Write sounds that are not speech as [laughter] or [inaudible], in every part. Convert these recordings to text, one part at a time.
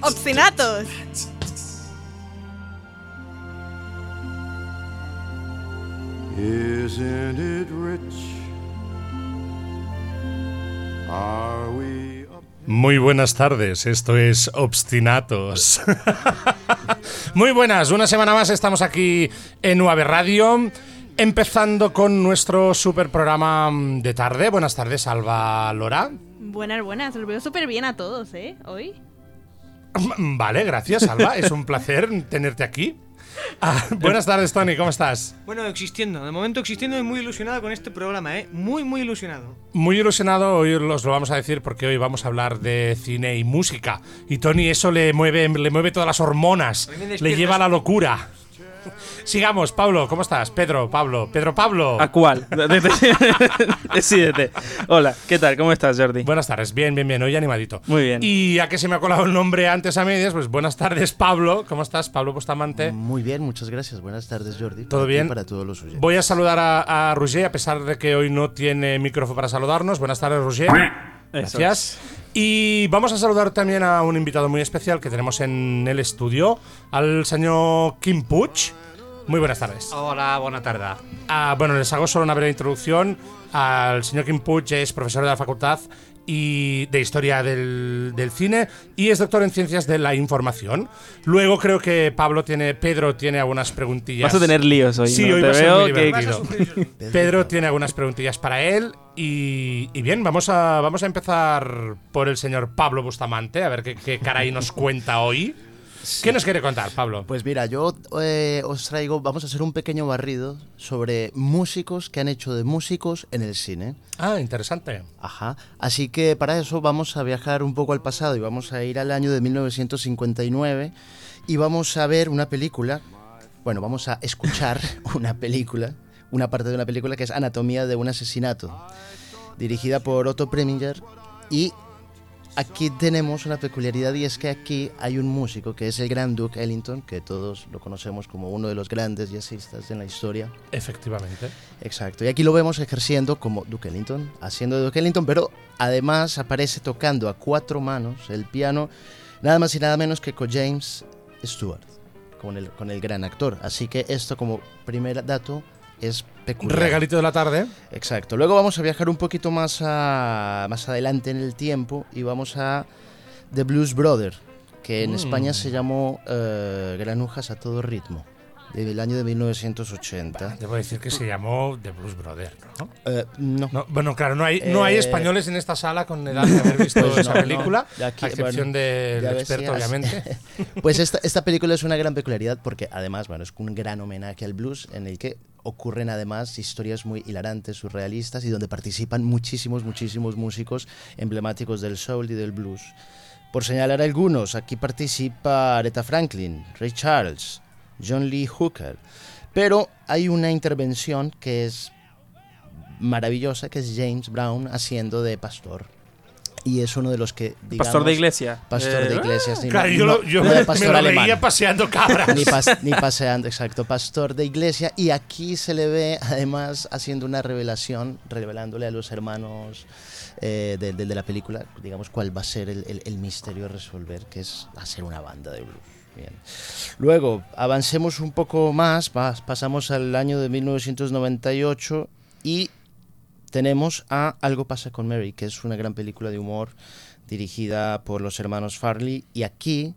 Obstinatos. Isn't it rich? Are we up? Muy buenas tardes, esto es Obstinatos. Muy buenas, una semana más estamos aquí en UAB Radio, empezando con nuestro super programa de tarde. Buenas tardes, Alba Lora. Buenas, buenas. Los veo súper bien a todos, ¿eh? Hoy. [laughs] Vale, gracias, Alba, es un placer tenerte aquí. Ah, buenas tardes, Tony, ¿cómo estás? Bueno, existiendo, de momento existiendo y muy ilusionado con este programa, ¿eh? Muy, muy ilusionado. Muy ilusionado, hoy os lo vamos a decir porque hoy vamos a hablar de cine y música. Y Tony eso le mueve, le mueve todas las hormonas, le lleva a la locura. [laughs] Sigamos, Pablo, ¿cómo estás? Pedro, Pablo, Pedro Pablo. ¿A cuál? Decídete. [laughs] Hola, ¿qué tal? ¿Cómo estás, Jordi? Buenas tardes, bien, bien, bien, hoy animadito. Muy bien. Y a que se me ha colado el nombre antes a medias, pues buenas tardes, Pablo. ¿Cómo estás, Pablo Bustamante? Muy bien, muchas gracias. Buenas tardes, Jordi. ¿Todo Para bien? Para todos los oyentes. Voy a saludar a, a Roger, a pesar de que hoy no tiene micrófono para saludarnos. Buenas tardes, Roger. Gracias. Y vamos a saludar también a un invitado muy especial que tenemos en el estudio, al señor Kim Puig. Muy buenas tardes. Hola, buena tarde. Ah, bueno, les hago solo una breve introducción. Al señor Kim Puig es profesor de la facultad y de historia del, del cine y es doctor en ciencias de la información. Luego creo que Pablo tiene, Pedro tiene algunas preguntillas. Vas a tener líos hoy. Sí, ¿no? hoy Te veo que- Pedro tiene algunas preguntillas para él y, y bien, vamos a, vamos a empezar por el señor Pablo Bustamante, a ver qué, qué caray nos cuenta hoy. ¿Qué nos quiere contar, Pablo? Pues mira, yo eh, os traigo, vamos a hacer un pequeño barrido sobre músicos que han hecho de músicos en el cine. Ah, interesante. Ajá. Así que para eso vamos a viajar un poco al pasado y vamos a ir al año de 1959 y vamos a ver una película, bueno, vamos a escuchar [laughs] una película, una parte de una película que es Anatomía de un asesinato, dirigida por Otto Preminger y aquí tenemos una peculiaridad y es que aquí hay un músico que es el Gran Duke Ellington, que todos lo conocemos como uno de los grandes jazzistas en la historia. Efectivamente. Exacto, y aquí lo vemos ejerciendo como Duke Ellington, haciendo de Duke Ellington, pero además aparece tocando a cuatro manos el piano, nada más y nada menos que con James Stewart, con el, con el gran actor. Así que esto como primer dato es peculiar. Regalito de la tarde. Exacto. Luego vamos a viajar un poquito más, a- más adelante en el tiempo y vamos a The Blues Brother, que en Mm. España se llamó eh, Granujas a todo ritmo, del año de 1980. Debo decir que se llamó The Blues Brother, ¿no? Eh, no. No, bueno, claro, no hay, no hay Eh, españoles en esta sala con edad de haber visto Pues esa no, película, no. Aquí, a excepción bueno, del experto, obviamente. [laughs] Pues esta, esta película es una gran peculiaridad porque además, bueno, es un gran homenaje al blues en el que ocurren además historias muy hilarantes, surrealistas y donde participan muchísimos, muchísimos músicos emblemáticos del soul y del blues. Por señalar algunos, aquí participa Aretha Franklin, Ray Charles, John Lee Hooker, pero hay una intervención que es maravillosa, que es James Brown haciendo de pastor. Y es uno de los que, digamos... Pastor de iglesia. Pastor de Eh, iglesias. ni- Claro, ni- yo, no- lo- yo no de me, pastor me lo alemán. veía paseando [laughs] cabras. Ni, pas- ni paseando, exacto, pastor de iglesia. Y aquí se le ve además haciendo una revelación, revelándole a los hermanos eh, de, de- de la película, digamos, cuál va a ser el, el- el misterio a resolver, que es hacer una banda de blues. Luego, avancemos un poco más, pas- pasamos al año de 1998 y tenemos a Algo pasa con Mary, que es una gran película de humor dirigida por los hermanos Farley. Y aquí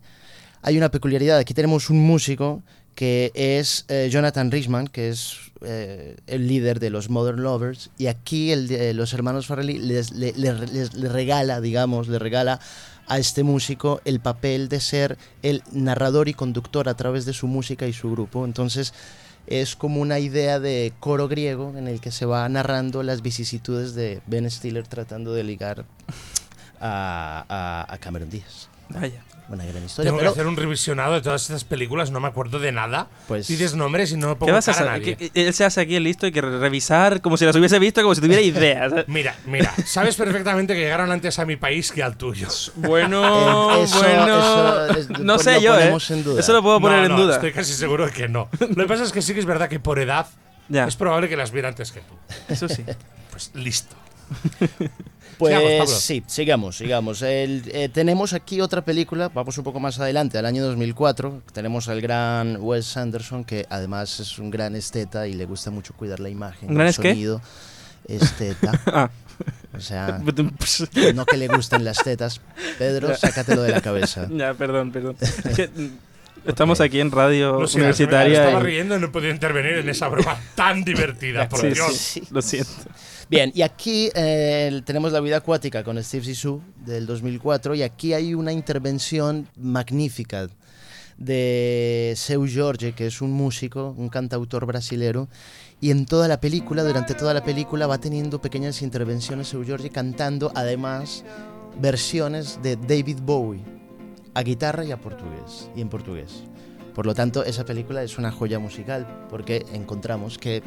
hay una peculiaridad. Aquí tenemos un músico que es eh, Jonathan Richman, que es eh, el líder de los Modern Lovers. Y aquí los hermanos Farley les, le, le- les- le regala, digamos, le regala a este músico el papel de ser el narrador y conductor a través de su música y su grupo. Entonces es como una idea de coro griego en el que se va narrando las vicisitudes de Ben Stiller tratando de ligar a, a- Cameron Díaz. Vaya. Una gran historia. Tengo que pero, hacer un revisionado de todas estas películas, no me acuerdo de nada. Pues- Dices nombres y no ¿Qué pongo vas a cara a hacer? nadie. Que- que Él se hace aquí el listo y que revisar como si las hubiese visto, como si tuviera [laughs] ideas. Mira, mira, sabes perfectamente que llegaron antes a mi país que al tuyo. [laughs] Bueno, [laughs] Eh, eso- bueno. eso es- no lo sé yo, ¿eh? en. Eso lo puedo poner No, en no, duda. Estoy casi seguro de que no. Lo que pasa es que sí que es verdad que por edad Ya, es probable que las viera antes que tú. eso sí. Pues listo. Pues Sigamos, sí, sigamos, sigamos. El- eh, tenemos aquí otra película, vamos un poco más adelante, al año 2004. Tenemos al gran Wes Anderson, que además es un gran esteta y le gusta mucho cuidar la imagen, ¿Un gran el es qué? sonido. Esteta. [laughs] Ah. O sea, [laughs] no que le gusten las tetas. Pedro, sácatelo de la cabeza. [laughs] ya, perdón, perdón. Mm, Estamos aquí en radio Lo siento, universitaria. me estaba y- riendo y no podía intervenir en esa broma tan divertida, por Sí, Dios. sí, lo siento. Bien, y aquí eh, tenemos La vida acuática con Steve Zissou del 2004 y aquí hay una intervención magnífica de Seu Jorge, que es un músico, un cantautor brasilero, y en toda la película, durante toda la película, va teniendo pequeñas intervenciones Seu Jorge cantando además versiones de David Bowie a guitarra y a portugués, y en portugués. Por lo tanto, esa película es una joya musical porque encontramos que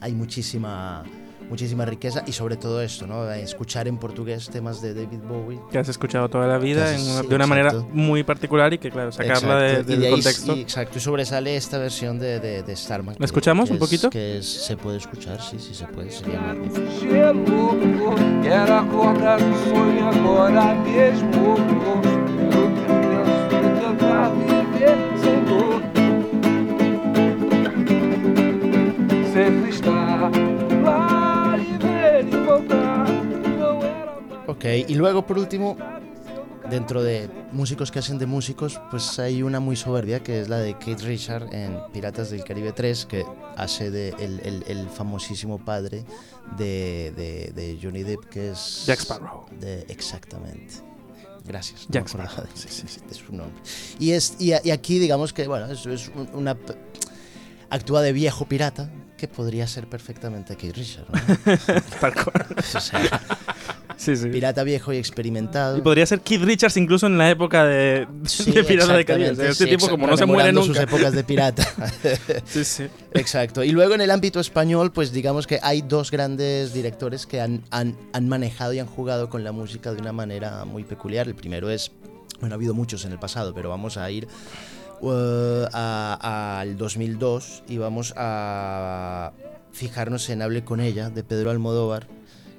hay muchísima muchísima riqueza y sobre todo esto, ¿no? Escuchar en portugués temas de David Bowie. Que has escuchado toda la vida Que has- en una- sí, de una manera muy particular y que, claro, sacarla de- del ahí- contexto. y- exacto, y sobresale esta versión de, de, de Starman. ¿La escuchamos que un es- poquito? Que es- se puede escuchar, sí, sí se puede, sería magnífico. gelo Quero Ok, y luego por último, dentro de músicos que hacen de músicos, pues hay una muy soberbia que es la de Kate Richard en Piratas del Caribe 3, que hace de el, el- el famosísimo padre de, de- de Johnny Depp, que es... Jack Sparrow. de- exactamente. Gracias. Jack Sparrow, de, sí, sí, sí. de su nombre. Y, es, y, y aquí digamos que, bueno, es, es un- una... Actúa de viejo pirata, que podría ser perfectamente Kate Richard. ¿no? [laughs] Tal cual. O sea, Sí, sí. pirata viejo y experimentado. Y podría ser Keith Richards incluso en la época de, Sí, de Pirata de Caribe. O sea, exactamente, este tipo, como no se muere nunca. sus épocas de pirata. [laughs] Sí, sí. Exacto. Y luego en el ámbito español, pues digamos que hay dos grandes directores que han, han, han manejado y han jugado con la música de una manera muy peculiar. El primero es, bueno, ha habido muchos en el pasado, pero vamos a ir uh, al 2002 y vamos a fijarnos en Hable con ella, de Pedro Almodóvar,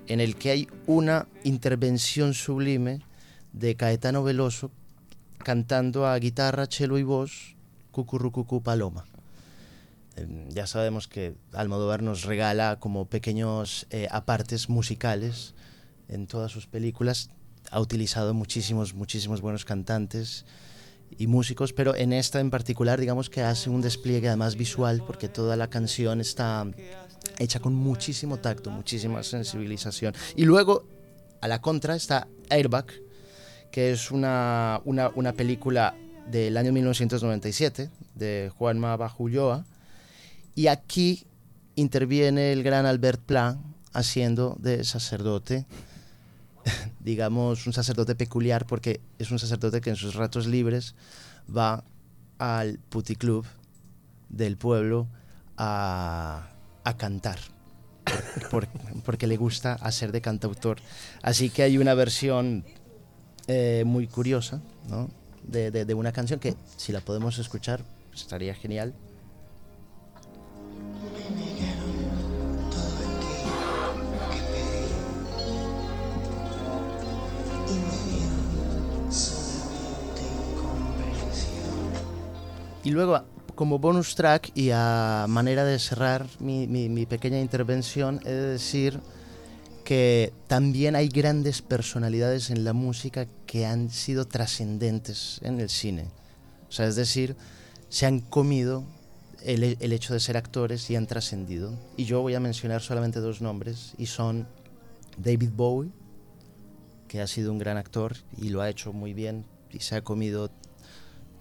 en el que hay una intervención sublime de Caetano Veloso cantando a guitarra, cello y voz, Cucurrucucú Paloma. Eh, Ya sabemos que Almodóvar nos regala como pequeños eh, apartes musicales en todas sus películas. Ha utilizado muchísimos, muchísimos buenos cantantes y músicos, pero en esta en particular, digamos que hace un despliegue además visual, porque toda la canción está hecha con muchísimo tacto, muchísima sensibilización. Y luego, a la contra, está Airbag, que es una, una, película del año 1997 de Juanma Bajulloa. Y aquí interviene el gran Albert Pla haciendo de sacerdote, [laughs] digamos, un sacerdote peculiar porque es un sacerdote que en sus ratos libres va al puticlub del pueblo a, a cantar. por- porque le gusta hacer de cantautor. Así que hay una versión eh, muy curiosa ¿no? de, de- de una canción que si la podemos escuchar pues, estaría genial. Y luego, como bonus track y a manera de cerrar mi, mi- mi pequeña intervención, he de decir que también hay grandes personalidades en la música que han sido trascendentes en el cine. O sea, es decir, se han comido el, el hecho de ser actores y han trascendido. Y yo voy a mencionar solamente dos nombres y son David Bowie, que ha sido un gran actor y lo ha hecho muy bien y se ha comido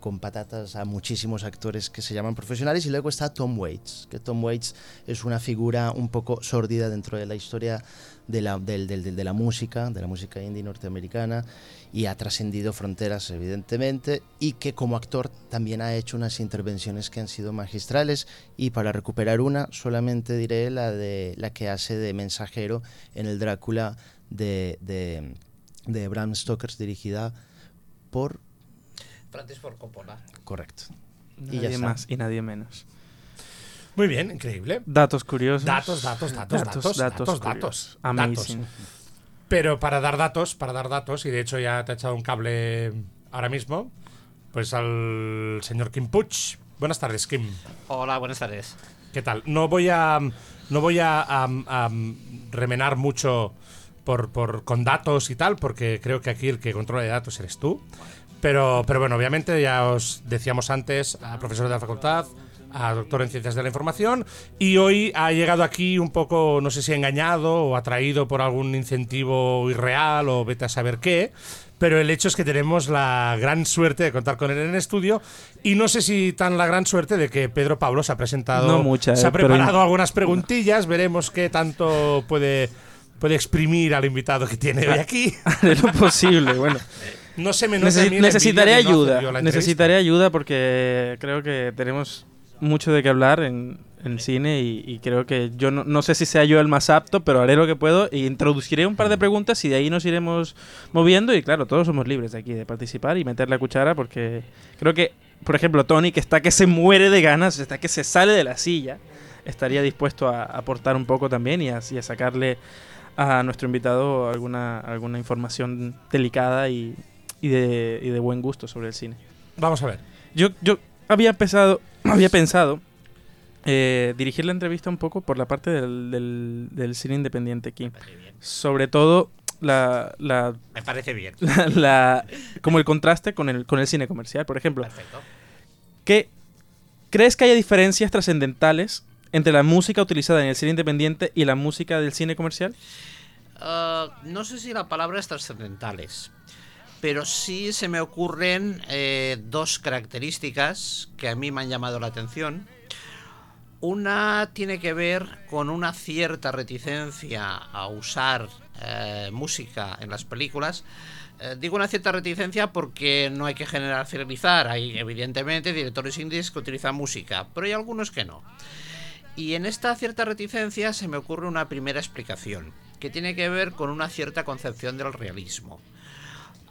con patatas a muchísimos actores que se llaman profesionales. Y luego está Tom Waits, que Tom Waits es una figura un poco sórdida dentro de la historia de la, del- del- de la música, de la música indie norteamericana y ha trascendido fronteras evidentemente y que como actor también ha hecho unas intervenciones que han sido magistrales. Y para recuperar una solamente diré la de la que hace de mensajero en el Drácula de, de, de Bram Stoker dirigida por Francis Ford Coppola. correcto. Y ya Nadie está. más y nadie menos. Muy bien, increíble. Datos curiosos. Datos, datos, datos, datos, datos, datos. datos. Amazing. Pero para dar datos, para dar datos, y de hecho ya te ha echado un cable ahora mismo, pues al señor Kim Puch. Buenas tardes, Kim. Hola, buenas tardes. ¿Qué tal? No voy a no voy a, a- a remenar mucho por, por- con datos y tal, porque creo que aquí el que controla de datos eres tú. Pero, pero bueno, obviamente ya os decíamos antes, a profesor de la facultad, a doctor en ciencias de la información, y hoy ha llegado aquí un poco, no sé si engañado o atraído por algún incentivo irreal o vete a saber qué. Pero el hecho es que tenemos la gran suerte de contar con él en el estudio y no sé si tan la gran suerte de que Pedro Pablo se ha presentado, No mucha, se ha eh, pero preparado in- algunas preguntillas, veremos qué tanto puede, puede exprimir al invitado que tiene hoy aquí. [laughs] Haré lo posible, bueno. [laughs] No se me nota a Necesi- necesitaré no ayuda. entrevista. necesitaré ayuda porque creo que tenemos mucho de qué hablar en, en cine y, y creo que yo no, no sé si sea yo el más apto, pero haré lo que puedo e introduciré un par de preguntas y de ahí nos iremos moviendo y claro, todos somos libres de aquí de participar y meter la cuchara porque creo que, por ejemplo, Tony, que está que se muere de ganas, está que se sale de la silla, estaría dispuesto a aportar un poco también y a, y a sacarle a nuestro invitado alguna, alguna información delicada y, y de, y de buen gusto sobre el cine. Vamos a ver. Yo, yo había empezado, [clears throat] había pensado eh, dirigir la entrevista un poco por la parte del, del, del cine independiente aquí. Sobre todo la, la, Me parece bien. [laughs] la- la- como el contraste con el, con el cine comercial. Por ejemplo, Perfecto. ¿qué, ¿crees que haya diferencias trascendentales entre la música utilizada en el cine independiente y la música del cine comercial? Ah, no sé si la palabra es trascendentales, pero sí se me ocurren eh, dos características que a mí me han llamado la atención. Una tiene que ver con una cierta reticencia a usar eh, música en las películas. Eh, digo una cierta reticencia porque no hay que generalizar. Hay evidentemente directores indies que utilizan música, pero hay algunos que no. Y en esta cierta reticencia se me ocurre una primera explicación, que tiene que ver con una cierta concepción del realismo.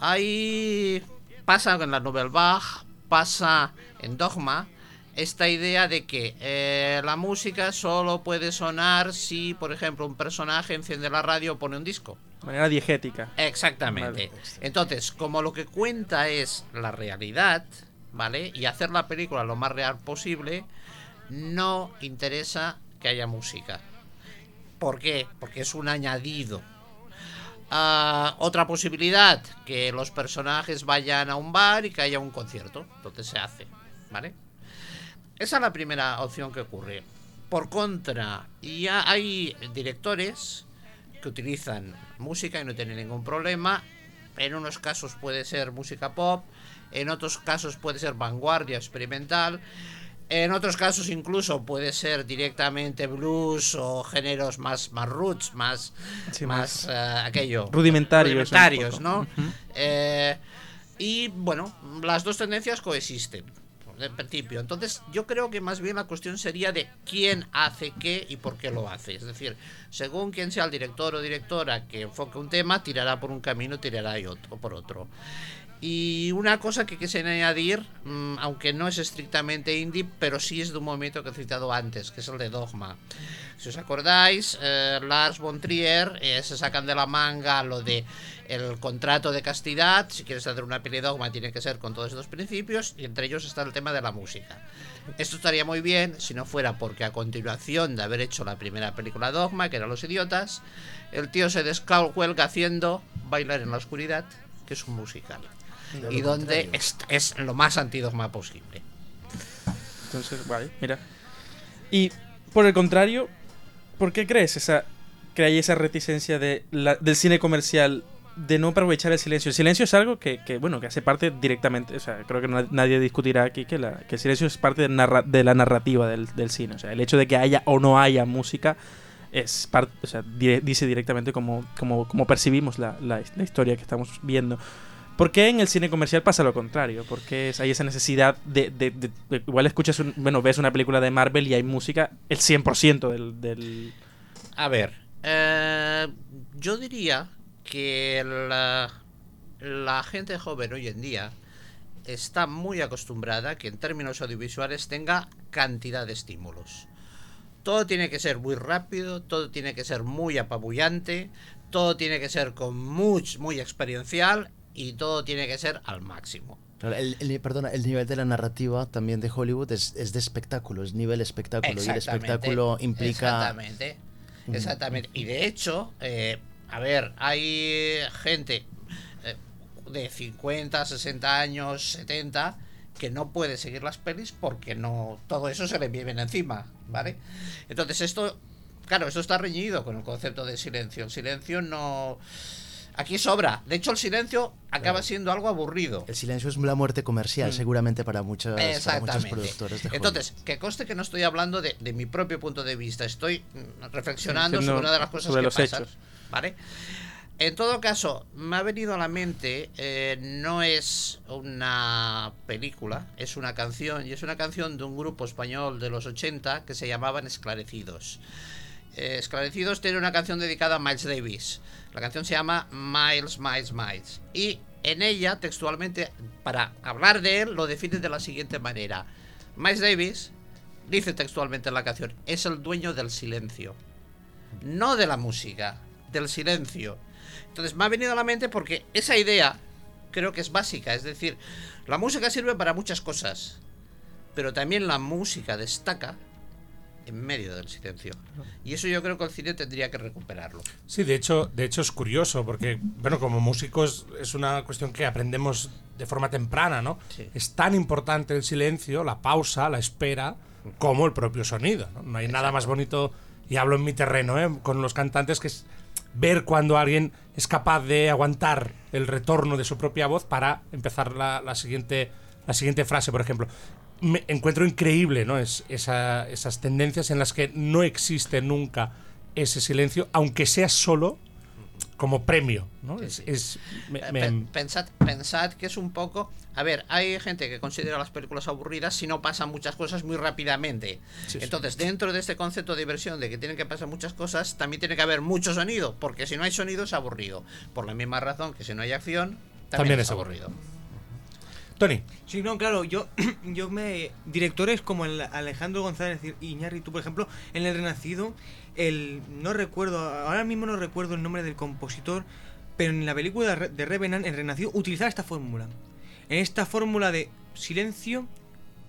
Hay pasa en la Nouvelle Vague, pasa en Dogma, esta idea de que eh, la música solo puede sonar si, por ejemplo, un personaje enciende la radio o pone un disco. De manera diegética. Exactamente. Vale. Entonces, como lo que cuenta es la realidad, ¿vale? Y hacer la película lo más real posible, no interesa que haya música. ¿Por qué? Porque es un añadido. Ah, otra posibilidad, que los personajes vayan a un bar y que haya un concierto. Entonces se hace, ¿vale? Esa es la primera opción que ocurre. Por contra, ya hay directores que utilizan música y no tienen ningún problema. En unos casos puede ser música pop, en otros casos puede ser vanguardia experimental, en otros casos incluso puede ser directamente blues o géneros más, más roots, más, Sí, más más eh, aquello. rudimentarios rudimentarios. ¿no? Eh, y bueno, las dos tendencias coexisten. De principio. Entonces, yo creo que más bien la cuestión sería de quién hace qué y por qué lo hace. Es decir, según quién sea el director o directora que enfoque un tema, tirará por un camino, tirará y otro, por otro. Y una cosa que quise añadir, mm, aunque no es estrictamente indie, pero sí es de un movimiento que he citado antes, que es el de Dogma. Si os acordáis, eh, Lars von Trier eh, se sacan de la manga lo de el contrato de castidad. Si quieres hacer una peli Dogma, tiene que ser con todos estos principios, y entre ellos está el tema de la música. Esto estaría muy bien si no fuera porque a continuación de haber hecho la primera película Dogma, que eran Los Idiotas, el tío se descuelga haciendo Bailar en la Oscuridad, que es un musical. Y donde es, es lo más antidogma posible. Entonces, vale, mira. Y por el contrario, ¿por qué crees esa que hay esa reticencia de la- del cine comercial de no aprovechar el silencio? El silencio es algo que, que, bueno, que hace parte directamente, o sea, creo que na- nadie discutirá aquí que, la- que el silencio es parte de, narra- de la narrativa del, del cine. O sea, el hecho de que haya o no haya música es parte, o sea, dire- dice directamente cómo, cómo, cómo percibimos la, la- la historia que estamos viendo. ¿Por qué en el cine comercial pasa lo contrario? ¿Por qué es- hay esa necesidad de, de- de- de- Igual escuchas, un- bueno, ves una película de Marvel y hay música el 100% del... del... A ver, eh, yo diría que la, la gente joven hoy en día está muy acostumbrada a que en términos audiovisuales tenga cantidad de estímulos. Todo tiene que ser muy rápido, todo tiene que ser muy apabullante, todo tiene que ser con much, muy experiencial y todo tiene que ser al máximo. El, el- perdona, el nivel de la narrativa también de Hollywood es, es de espectáculo, es nivel espectáculo. Y el espectáculo implica. Exactamente. Exactamente. Y de hecho, eh, a ver, hay gente eh, de 50, 60 años, 70 que no puede seguir las pelis porque no todo eso se le viene encima, ¿vale? Entonces esto, claro, esto está reñido con el concepto de silencio. El silencio no aquí sobra. De hecho, el silencio acaba siendo algo aburrido. El silencio es la muerte comercial, seguramente para, muchas, para muchos productores de Hollywood. Entonces, que conste que no estoy hablando de, de mi propio punto de vista, estoy mm, reflexionando Sí, sobre una de las cosas sobre que los pasan, hechos. ¿vale? En todo caso, me ha venido a la mente, eh, no es una película, es una canción, y es una canción de un grupo español de los 80 que se llamaban Esclarecidos. Esclarecidos tiene una canción dedicada a Miles Davis. La canción se llama Miles, Miles, Miles. Y en ella, textualmente, para hablar de él, lo define de la siguiente manera. Miles Davis dice textualmente en la canción, es el dueño del silencio. No de la música, del silencio. Entonces me ha venido a la mente porque esa idea creo que es básica. Es decir, la música sirve para muchas cosas. Pero también la música destaca en medio del silencio. Y eso yo creo que el cine tendría que recuperarlo. Sí, de hecho, de hecho es curioso porque, bueno, como músicos es una cuestión que aprendemos de forma temprana, ¿no? Sí. Es tan importante el silencio, la pausa, la espera, como el propio sonido. No, No hay nada más bonito, y hablo en mi terreno, ¿eh? con los cantantes, que es ver cuando alguien es capaz de aguantar el retorno de su propia voz para empezar la, la siguiente, la siguiente frase, por ejemplo. Me encuentro increíble ¿no? es, esa- esas tendencias en las que no existe nunca ese silencio, aunque sea solo como premio. ¿no? Sí, Es- sí. es- me- me- pe- pensad, pensad que es un poco... A ver, hay gente que considera las películas aburridas si no pasan muchas cosas muy rápidamente. Sí. Entonces, dentro de este concepto de diversión de que tienen que pasar muchas cosas, también tiene que haber mucho sonido, porque si no hay sonido es aburrido. Por la misma razón que si no hay acción, también, También es es aburrido. Tony, Sí, no, claro, yo, [clears throat] yo me. Directores como el Alejandro González Iñárritu, por ejemplo, en El Renacido, el. No recuerdo, ahora mismo no recuerdo el nombre del compositor, pero en la película de Re- de Revenant, en Renacido, utilizaba esta fórmula. En esta fórmula de silencio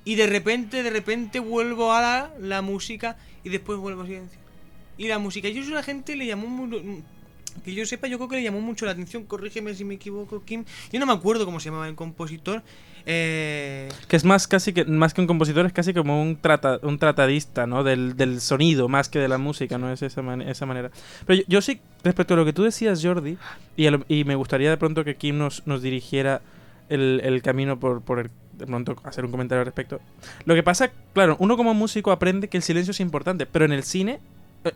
y de repente, de repente vuelvo a la, la música y después vuelvo a silencio. Y la música, yo eso a la gente le llamó mu- que yo sepa, yo creo que le llamó mucho la atención, corrígeme si me equivoco, Kim. Yo no me acuerdo cómo se llamaba el compositor. Eh, Que es más casi que más que un compositor, es casi como un trata, un tratadista, ¿no? Del, del sonido más que de la música, ¿no? Es esa, esa manera. Pero yo, sí, respecto a lo que tú decías, Jordi, y, y me gustaría de pronto que Kim nos, nos dirigiera el, el camino por, por el, de pronto hacer un comentario al respecto. Lo que pasa, claro, uno como músico aprende que el silencio es importante, pero en el cine,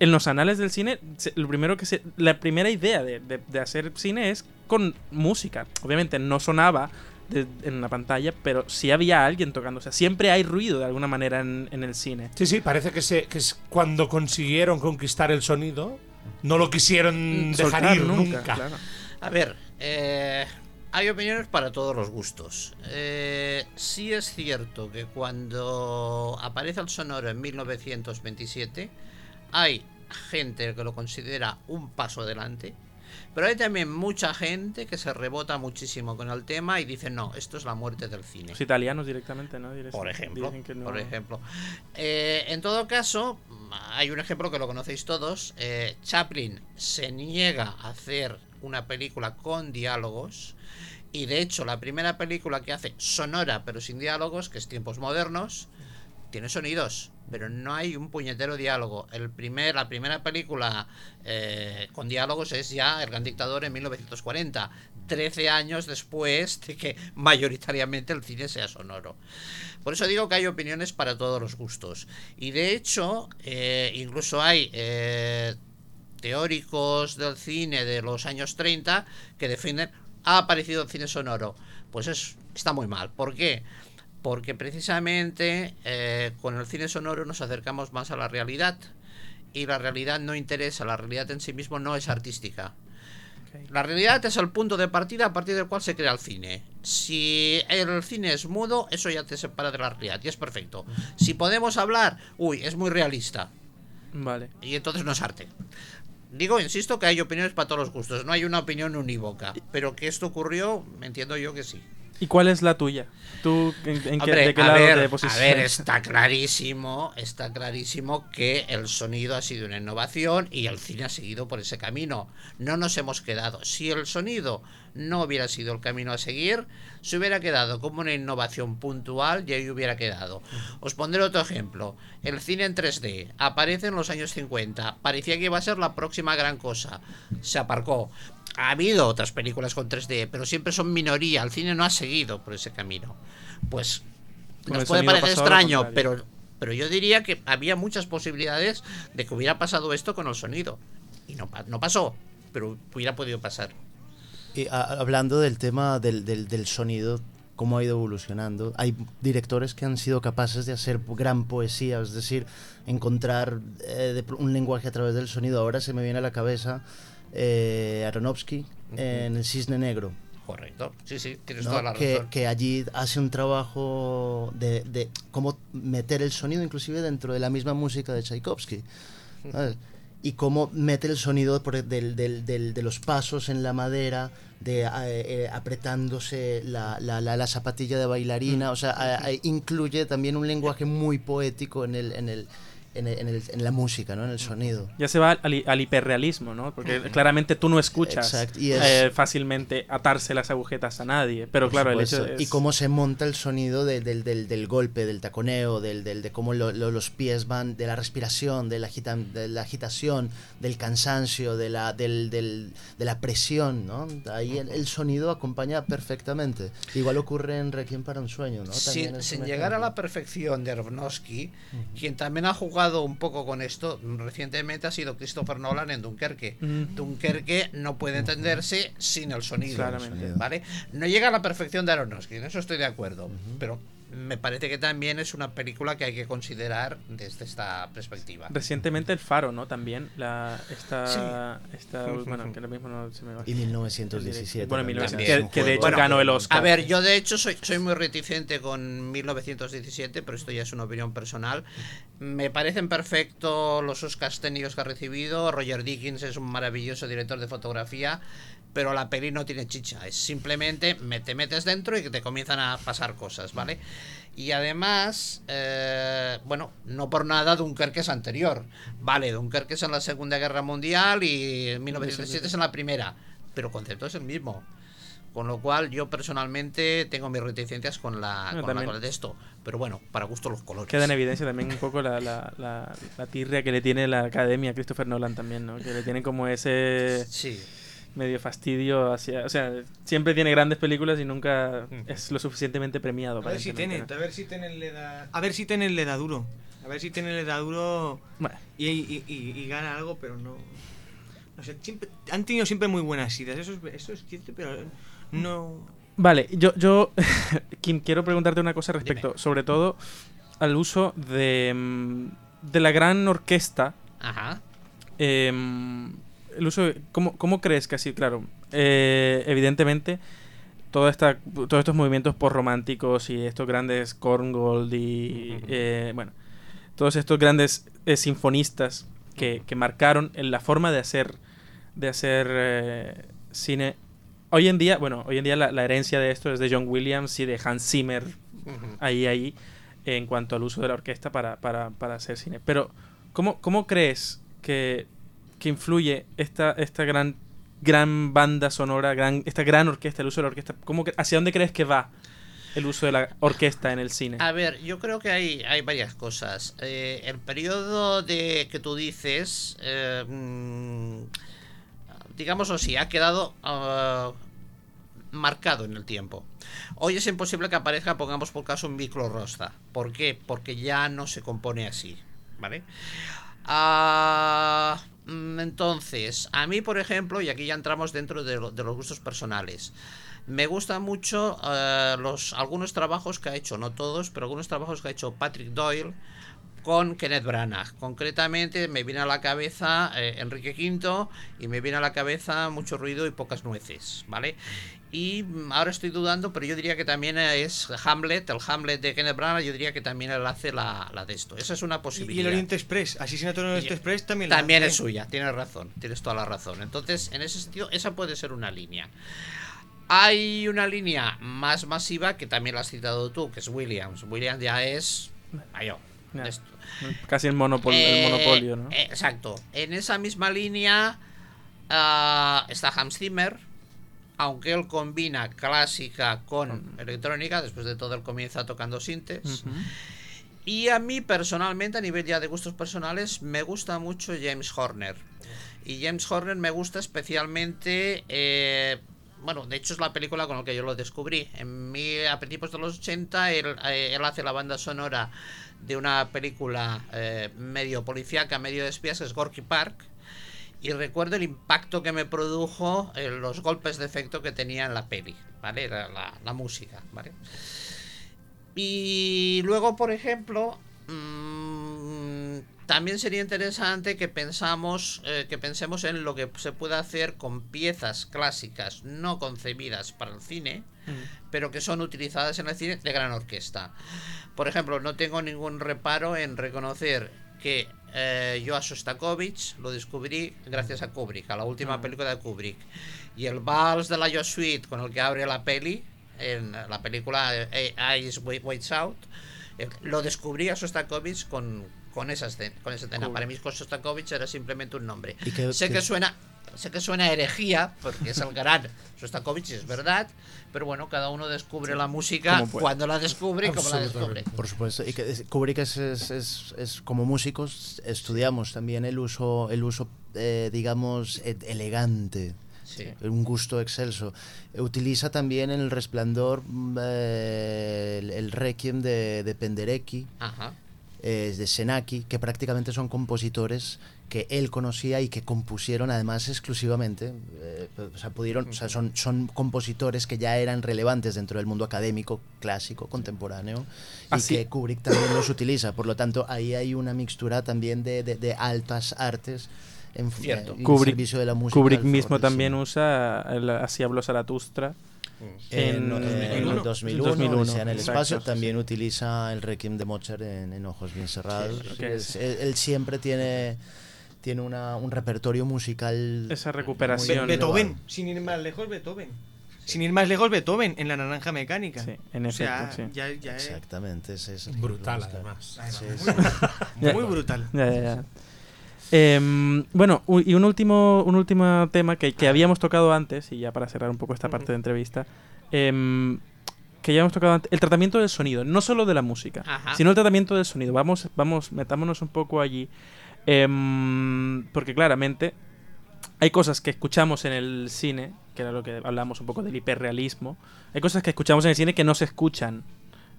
en los anales del cine, se- lo primero que se, la primera idea de, de- de hacer cine es con música. Obviamente no sonaba de- en la pantalla, pero sí había alguien tocando. O sea, siempre hay ruido de alguna manera en, en el cine. sí, sí, parece que, se, que es cuando consiguieron conquistar el sonido, no lo quisieron dejar Soltar ir nunca. claro. A ver, eh, hay opiniones para todos los gustos. Eh, sí es cierto que cuando aparece el sonoro en 1927, hay gente que lo considera un paso adelante, pero hay también mucha gente que se rebota muchísimo con el tema y dice, no, esto es la muerte del cine. Los italianos directamente, ¿no? Diré- Por ejemplo, dicen que no- por ejemplo. Eh, en todo caso, hay un ejemplo que lo conocéis todos. eh, Chaplin se niega a hacer una película con diálogos. Y de hecho, la primera película que hace sonora pero sin diálogos, que es Tiempos Modernos, tiene sonidos, pero no hay un puñetero diálogo. El primer, la primera película eh, con diálogos es ya El Gran Dictador en 1940, 13 años después de que mayoritariamente el cine sea sonoro. Por eso digo que hay opiniones para todos los gustos. Y de hecho, eh, incluso hay eh, teóricos del cine de los años 30 que defienden ha aparecido el cine sonoro. Pues es, está muy mal. ¿Por qué? Porque precisamente eh, con el cine sonoro nos acercamos más a la realidad y la realidad no interesa, la realidad en sí mismo no es artística. La realidad es el punto de partida a partir del cual se crea el cine. Si el cine es mudo, eso ya te separa de la realidad y es perfecto. Si podemos hablar, uy, es muy realista. Vale. Y entonces no es arte. Digo, insisto que hay opiniones para todos los gustos, no hay una opinión unívoca. Pero que esto ocurrió, entiendo yo que sí. ¿Y cuál es la tuya? ¿Tú en, en qué, Hombre, de qué a lado ver, está clarísimo, está clarísimo que el sonido ha sido una innovación y el cine ha seguido por ese camino. No nos hemos quedado. Si el sonido no hubiera sido el camino a seguir, se hubiera quedado como una innovación puntual y ahí hubiera quedado. Os pondré otro ejemplo. El cine en 3D aparece en los años 50. Parecía que iba a ser la próxima gran cosa. Se aparcó. Ha habido otras películas con 3D, pero siempre son minoría. El cine no ha seguido por ese camino. Pues nos puede parecer extraño, pero, pero yo diría que había muchas posibilidades de que hubiera pasado esto con el sonido. Y no, no pasó, pero hubiera podido pasar. Y a- hablando del tema del, del- del sonido, cómo ha ido evolucionando, hay directores que han sido capaces de hacer gran poesía, es decir, encontrar eh, de un lenguaje a través del sonido. Ahora se me viene a la cabeza eh, Aronofsky en El Cisne Negro. Correcto. Sí, sí, tienes ¿no? toda la que, razón. que allí hace un trabajo de, de cómo meter el sonido inclusive dentro de la misma música de Tchaikovsky. ¿sabes? Y cómo mete el sonido por- del- del- del- de los pasos en la madera, de eh, eh, apretándose la, la- la- la zapatilla de bailarina. O sea, a- a- incluye también un lenguaje muy poético en, el, en, el, en, el- en el- en la música, ¿no? en el sonido. Ya se va al, al- al hiperrealismo, ¿no? Porque claramente tú no escuchas Exacto, y es- eh, fácilmente atarse las agujetas a nadie. Pero claro, el hecho es... Y cómo se monta el sonido de- del, del- del golpe, del taconeo, del, del- de cómo lo- lo- los pies van, de la respiración, de la, agita- de la agitación, del cansancio, de la, del, del- de la presión, ¿no? Ahí el, el sonido acompaña perfectamente. Igual ocurre en Requiem para un sueño, ¿no? También sin, sin llegar a la perfección de Aronofsky, quien también ha jugado un poco con esto recientemente ha sido Christopher Nolan en Dunkerque. Mm. Dunkerque no puede entenderse sin el sonido. Claramente. ¿vale? No llega a la perfección de Aronofsky, en eso estoy de acuerdo, pero me parece que también es una película que hay que considerar desde esta perspectiva. Recientemente el Faro, ¿no? También. La, esta, esta- Sí. [laughs] bueno, que lo mismo no se me va. Y 1917. Bueno, también. 1917, También. que, que de hecho Bueno, ganó el Oscar. A ver, yo de hecho soy, soy muy reticente con 1917, pero esto ya es una opinión personal. Me parecen perfectos los Oscars técnicos que ha recibido. Roger Dickens es un maravilloso director de fotografía, pero la peli no tiene chicha. Es simplemente me te metes dentro y que te comienzan a pasar cosas, ¿vale? Y además, eh, bueno, no por nada Dunkerque es anterior. Vale, Dunkerque es en la Segunda Guerra Mundial y 1917 es en la Primera, pero el concepto es el mismo. Con lo cual, yo personalmente tengo mis reticencias con la, con la de esto. Pero bueno, para gusto los colores. Queda en evidencia también un poco la, la, la, la tirria que le tiene la academia a Christopher Nolan también, ¿no? Que le tiene como ese Sí. Medio fastidio hacia... O sea, siempre tiene grandes películas y nunca es lo suficientemente premiado. A ver si Tenet, ¿no? a ver si Tenet le da. A ver si Tenet le da duro. A ver si Tenet le da duro Bueno, y, y- y- y gana algo, pero no. No sé, siempre, han tenido siempre muy buenas ideas, eso es, eso es cierto, pero no. Vale, yo, yo [laughs] Kim, quiero preguntarte una cosa respecto, sobre todo al uso de, mm, de la gran orquesta. Ajá. em, el uso de- ¿cómo, cómo crees que así? Claro, eh, evidentemente, toda esta, todos estos movimientos románticos y estos grandes Korngold y, eh, bueno, todos estos grandes eh, sinfonistas que, que marcaron en la forma de hacer, de hacer cine. Hoy en día, bueno, hoy en día la, la herencia de esto es de John Williams y de Hans Zimmer, ahí, ahí, en cuanto al uso de la orquesta para, para, para hacer cine. Pero, ¿cómo, cómo crees que, que influye esta, esta gran, gran banda sonora, gran, esta gran orquesta, el uso de la orquesta? ¿Cómo, ¿Hacia dónde crees que va el uso de la orquesta en el cine? A ver, yo creo que hay, hay varias cosas. Eh, el periodo de que tú dices, eh, mm, digamos así, ha quedado ah, marcado en el tiempo. Hoy es imposible que aparezca, pongamos por caso, un micro rosta. ¿Por qué? Porque ya no se compone así, ¿vale? Mm, entonces, a mí, por ejemplo, y aquí ya entramos dentro de los gustos personales, me gustan mucho eh, los, algunos trabajos que ha hecho, no todos, pero algunos trabajos que ha hecho Patrick Doyle con Kenneth Branagh. Concretamente me viene a la cabeza eh, Enrique V y me viene a la cabeza mucho ruido y pocas nueces, ¿vale? Y ahora estoy dudando, pero yo diría que también es Hamlet, el Hamlet de Kenneth Branagh, yo diría que también él hace la, la de esto. Esa es una Y posibilidad. el Oriente Express, Asesinato en el Oriente Y- Express también la También hace. es suya, tienes razón, tienes toda la razón. Entonces, en ese sentido, esa puede ser una línea. Hay una línea más masiva que también la has citado tú, que es Williams. Williams ya es mayor. Esto. Casi el, monopol- Eh, el monopolio, ¿no? eh, exacto. En esa misma línea ah, está Hans Zimmer, aunque él combina clásica con electrónica, después de todo él comienza tocando sintes. Y a mí personalmente, a nivel ya de gustos personales, me gusta mucho James Horner. Y James Horner me gusta especialmente... eh, bueno, de hecho es la película con la que yo lo descubrí. En mi, a principios de los 80 él, eh, él hace la banda sonora de una película eh, medio policíaca, medio de espías, que es Gorky Park. Y recuerdo el impacto que me produjo eh, los golpes de efecto que tenía en la peli, ¿vale? La, la- la música, ¿vale? Y luego, por ejemplo, mm, también sería interesante que pensamos, eh, que pensemos en lo que se puede hacer con piezas clásicas no concebidas para el cine, pero que son utilizadas en el cine de gran orquesta. Por ejemplo, no tengo ningún reparo en reconocer que eh, yo a Shostakovich lo descubrí gracias a Kubrick, a la última película de Kubrick. Y el vals de la Yo Suite con el que abre la peli, en la película eh, Eyes Wait- Waits Out, eh, lo descubrí a Shostakovich con, con esa escena. Con esa escena. Para mí Shostakovich era simplemente un nombre. Y que- sé que- que suena sé que suena a herejía porque es el gran Shostakovich es verdad pero bueno cada uno descubre la música cuando la descubre y como la descubre Por supuesto, y que es- Kubrick es, es, es- es- como músicos estudiamos también el uso, el uso eh, digamos, e- elegante, Sí. un gusto excelso. Utiliza también en El Resplandor mm, eh, el, el Requiem de, de Penderecki, Ajá. eh, de Senaki, que prácticamente son compositores que él conocía y que compusieron además exclusivamente, eh, o sea, pudieron, o sea, son, son compositores que ya eran relevantes dentro del mundo académico, clásico, contemporáneo, y Así- que Kubrick también los utiliza. Por lo tanto, ahí hay una mixtura también de, de- de altas artes en, Cierto. eh, en Kubrick- servicio de la música. Kubrick mismo también usa el Así habló Zaratustra. En, en- en 2001. 2001, 2001, Odisea en el exacto, espacio, sí, también utiliza el Requiem de Mozart en, en Ojos Bien Cerrados. Sí, es- él, él siempre tiene, tiene una, un repertorio musical. Esa Be- recuperación. Beethoven, sin ir más lejos, Beethoven. Sin ir más lejos, Beethoven, en la naranja mecánica. Sí, en o sea, efecto, sí. ya, ya es Exactamente, es, es Brutal, además. Sí, muy, sí. [laughs] Ya. muy brutal. Ya, ya, ya. Em, bueno, y un último, un último tema que, que habíamos tocado antes, y ya para cerrar un poco esta parte de entrevista, em, que ya hemos tocado antes, el tratamiento del sonido, no solo de la música, Ajá. sino el tratamiento del sonido. Vamos, vamos, metámonos un poco allí, em, porque claramente hay cosas que escuchamos en el cine, que era lo que hablamos un poco del hiperrealismo, hay cosas que escuchamos en el cine que no se escuchan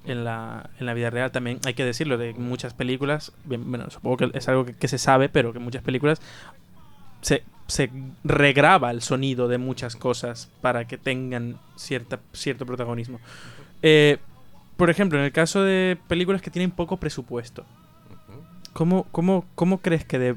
en la, en la vida real también hay que decirlo de muchas películas bueno supongo que es algo que, se sabe pero que muchas películas se, se regraba el sonido de muchas cosas para que tengan cierta, cierto protagonismo. Eh, por ejemplo en el caso de películas que tienen poco presupuesto ¿cómo, cómo, cómo crees que, de,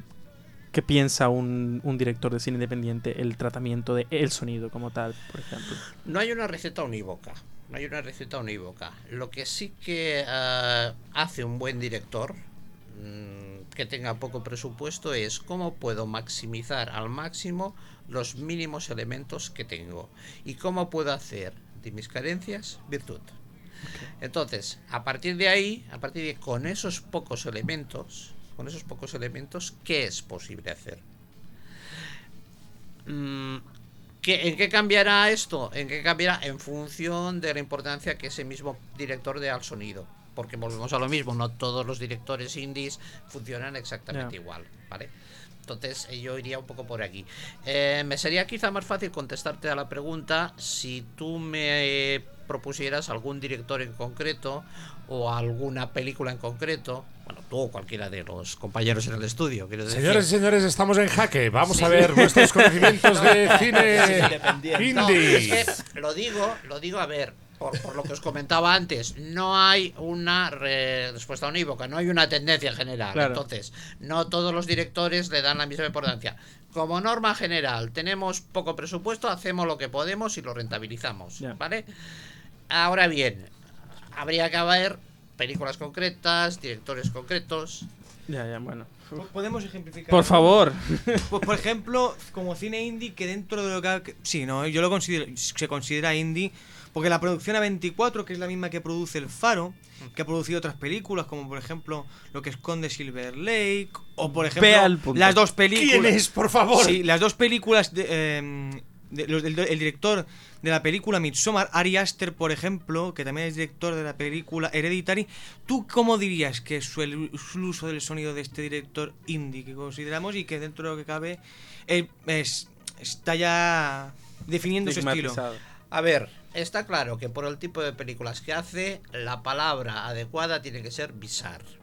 que piensa un, un director de cine independiente el tratamiento de el sonido como tal por ejemplo No hay una receta unívoca. No hay una receta unívoca. Lo que sí que eh, hace un buen director mm, que tenga poco presupuesto es cómo puedo maximizar al máximo los mínimos elementos que tengo y cómo puedo hacer de mis carencias virtud. Entonces, a partir de ahí, a partir de con esos pocos elementos, con esos pocos elementos, ¿qué es posible hacer? Mm, ¿Qué- ¿En qué cambiará esto? ¿En qué cambiará? En función de la importancia que ese mismo director dé al sonido. Porque volvemos a lo mismo, no todos los directores indies funcionan exactamente igual, ¿vale? Entonces eh, yo iría un poco por aquí. Eh, me sería quizá más fácil contestarte a la pregunta si tú me propusieras algún director en concreto o alguna película en concreto. Bueno, tú o cualquiera de los compañeros en el estudio. Señores y señores, estamos en jaque. Vamos a ver vuestros conocimientos de [laughs] cine No, indie. es que lo digo, lo digo a ver. Por, por lo que os comentaba antes, no hay una re- respuesta unívoca, no hay una tendencia general. Claro. Entonces, no todos los directores le dan la misma importancia. Como norma general, tenemos poco presupuesto, hacemos lo que podemos y lo rentabilizamos. ¿Vale? Ahora bien, habría que haber películas concretas, directores concretos. Ya, ya, bueno. Po- Podemos ejemplificar. Por favor. Pues, por ejemplo, como cine indie, que dentro de lo que- Sí, no, yo lo considero. Se considera indie. Porque la producción A24, que es la misma que produce El Faro, que ha producido otras películas, como por ejemplo Lo que esconde Silver Lake, o por ejemplo, las dos películas. ¿Quién es, por favor? Sí, las dos películas de, eh, de- los- del- el director de la película Midsommar, Ari Aster, por ejemplo, que también es director de la película Hereditary. ¿Tú cómo dirías que es el, el uso del sonido de este director indie que consideramos y que dentro de lo que cabe él es- está ya definiendo su estilo? A ver, está claro que por el tipo de películas que hace, la palabra adecuada tiene que ser bizarre.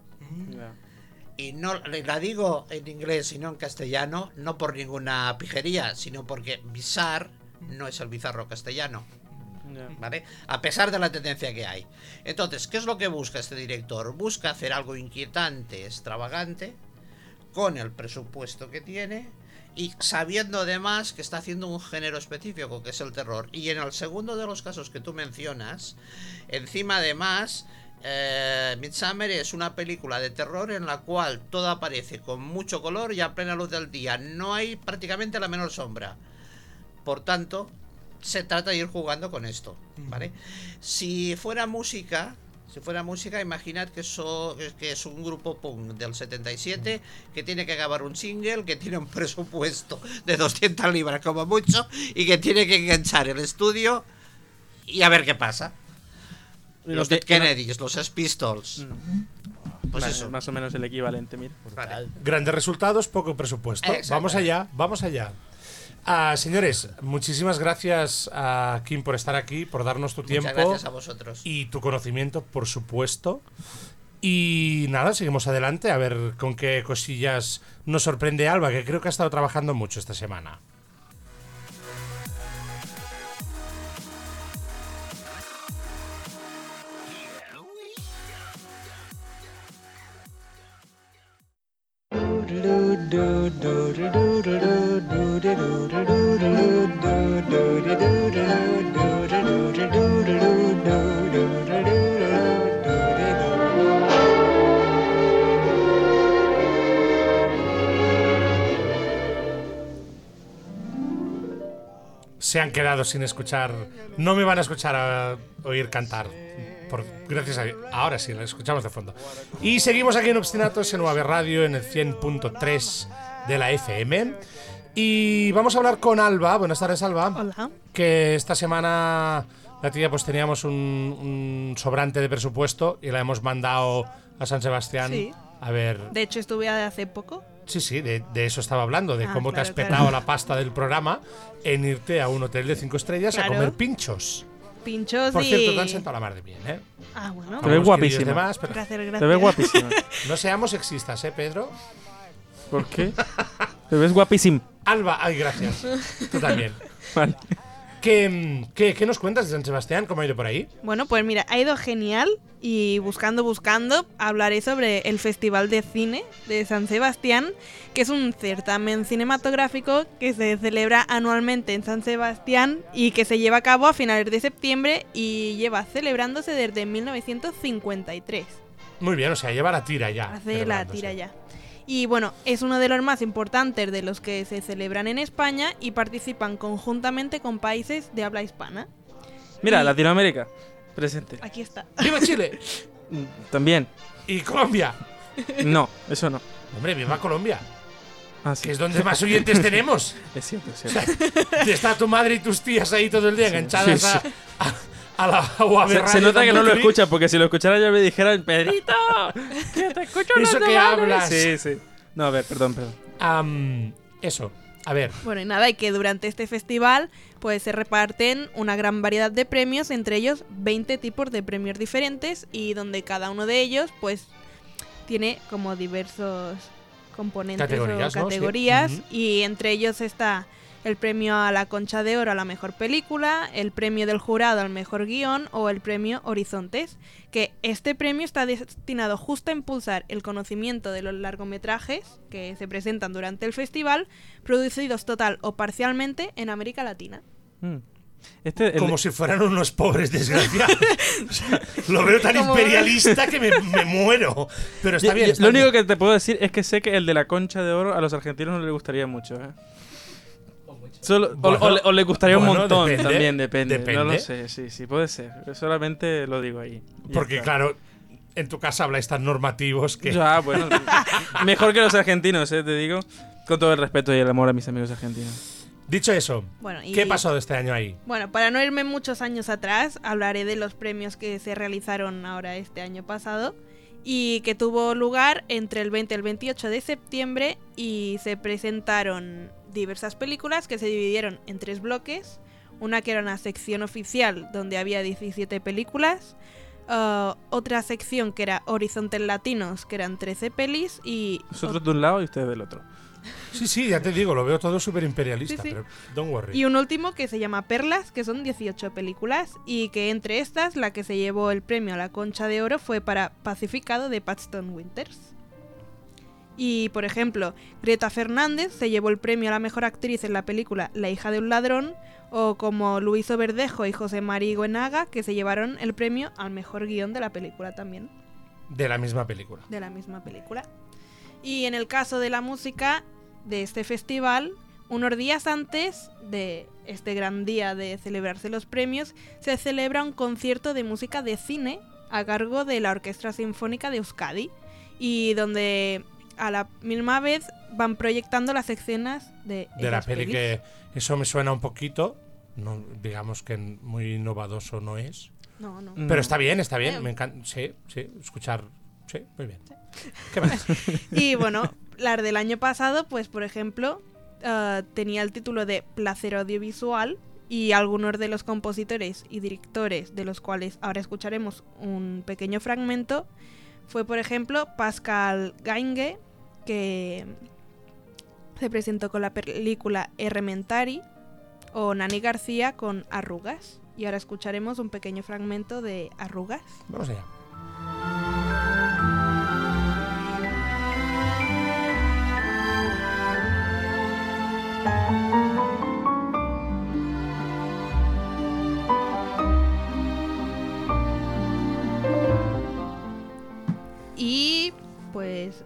Y no la digo en inglés y no en castellano, no por ninguna pijería, sino porque bizarre no es el bizarro castellano. ¿vale? A pesar de la tendencia que hay. Entonces, ¿qué es lo que busca este director? Busca hacer algo inquietante, extravagante, con el presupuesto que tiene y sabiendo además que está haciendo un género específico que es el terror. Y en el segundo de los casos que tú mencionas, encima además, eh, Midsommar es una película de terror en la cual todo aparece con mucho color y a plena luz del día. No hay prácticamente la menor sombra. Por tanto, se trata de ir jugando con esto, ¿vale? Si fuera música, si fuera música, imaginad que, que es un grupo punk del 77 que tiene que grabar un single, que tiene un [laughs] presupuesto de 200 libras como mucho y que tiene que enganchar el estudio y a ver qué pasa. Los Dead Kennedys, los Sex Pistols. Pues Vale, eso. Más o menos el equivalente, mira. Vale. Grandes resultados, poco presupuesto. Vamos allá, vamos allá. Ah, señores, muchísimas gracias a Kim por estar aquí, por darnos tu Muchas tiempo gracias a vosotros. y tu conocimiento, por supuesto. Y nada, seguimos adelante a ver con qué cosillas nos sorprende Alba, que creo que ha estado trabajando mucho esta semana. Se han quedado sin escuchar, no me van a escuchar a oír cantar. Por, gracias a ahora sí, la escuchamos de fondo. Y seguimos aquí en Obstinatos en UAB Radio en el 100.3 de la FM. Y vamos a hablar con Alba. Buenas tardes, Alba. Hola. Que esta semana la tía pues teníamos un, un sobrante de presupuesto y la hemos mandado a San Sebastián Sí. a ver. De hecho, estuve hace poco. Sí, sí, de, de eso estaba hablando, de Ah, cómo te has petado claro. la pasta del programa en irte a un hotel de cinco estrellas Claro. a comer pinchos. Pinchos Por y. cierto, te han sentado la mar de bien, ¿eh? Ah, bueno. Te ves queridos demás, pero Gracias, gracias. Te ves guapísima. no seamos sexistas, ¿eh, Pedro? ¿Por qué? Te ves guapísimo. Alba, ay, gracias. Tú también. Vale. ¿Qué, qué, qué nos cuentas de San Sebastián? ¿Cómo ha ido por ahí? Bueno, pues mira, ha ido genial y buscando, buscando, hablaré sobre el Festival de Cine de San Sebastián, que es un certamen cinematográfico que se celebra anualmente en San Sebastián y que se lleva a cabo a finales de septiembre y lleva celebrándose desde 1953. Muy bien, o sea, lleva la tira ya. Hace la tira ya. Y bueno, es uno de los más importantes de los que se celebran en España y participan conjuntamente con países de habla hispana. Mira, Y- Latinoamérica. Presente. Aquí está. ¡Viva Chile! [laughs] Mm, También. y Colombia. No, eso no. Hombre, viva Colombia, Ah, sí. que es donde más oyentes tenemos. [laughs] Es cierto, es O cierto. sea, está tu madre y tus tías ahí todo el día enganchadas sí, a, a- a la UAB Se, se Radio nota que no lo escucha, porque si lo escuchara yo me dijeran, Pedrito, que te escucho Eso que mal". hablas. Sí, sí. No, a ver, perdón, perdón. Eso, a ver. Bueno, y nada, y que durante este festival pues se reparten una gran variedad de premios, entre ellos 20 tipos de premios diferentes y donde cada uno de ellos pues tiene como diversos componentes Categorías, o ¿no? Sí. categorías y entre ellos está el premio a la Concha de Oro a la mejor película, el premio del jurado al mejor guion o el premio Horizontes, que este premio está destinado justo a impulsar el conocimiento de los largometrajes que se presentan durante el festival, producidos total o parcialmente en América Latina. Mm. Este, el- Como si fueran unos pobres desgraciados. [laughs] O sea, lo veo tan Como- imperialista que me, me muero. Pero está Yo- bien. está lo bien. único que te puedo decir es que sé que el de la concha de oro a los argentinos no les gustaría mucho. ¿eh? Solo- o- Bueno, o, le- o les gustaría bueno, un montón depende, también, depende. No depende. lo sé, sí, sí, puede ser. Yo solamente lo digo ahí. Porque, está. claro, en tu casa habláis tan normativos que. Ya, bueno. [laughs] mejor que los argentinos, ¿eh? te digo. Con todo el respeto y el amor a mis amigos argentinos. Dicho eso, Bueno, y- ¿qué pasó de este año ahí? Bueno, para no irme muchos años atrás, hablaré de los premios que se realizaron ahora este año pasado y que tuvo lugar entre el 20 y el 28 de septiembre y se presentaron diversas películas que se dividieron en tres bloques. Una que era una sección oficial donde había 17 películas, uh, otra sección que era Horizontes Latinos, que eran 13 pelis y Nosotros de un lado y ustedes del otro. Sí, sí, ya te digo, lo veo todo súper imperialista, Sí, sí. pero don't worry. Y un último que se llama Perlas, que son 18 películas, y que entre estas, la que se llevó el premio a la Concha de Oro fue para Pacificado de Paxton Winters. Y, por ejemplo, Greta Fernández se llevó el premio a la mejor actriz en la película La hija de un ladrón, o como Luiso Verdejo y José María Guenaga, que se llevaron el premio al mejor guion de la película también De la misma película. de la misma película. Y en el caso de la música de este festival, unos días antes de este gran día de celebrarse los premios, se celebra un concierto de música de cine a cargo de la Orquesta Sinfónica de Euskadi y donde a la misma vez van proyectando las escenas de, De la peli que eso me suena un poquito. No, digamos que muy novedoso no es. No, no. Pero está bien, está bien. Eh. Me encanta. Sí, sí, escuchar. Sí, muy bien. ¿Qué más? [laughs] Y bueno, las del año pasado, pues por ejemplo, ah, tenía el título de Placer Audiovisual y algunos de los compositores y directores, de los cuales ahora escucharemos un pequeño fragmento, fue por ejemplo Pascal Gainge, que se presentó con la película Errementari, o Nani García con Arrugas. Y ahora escucharemos un pequeño fragmento de Arrugas. Vamos allá. Y pues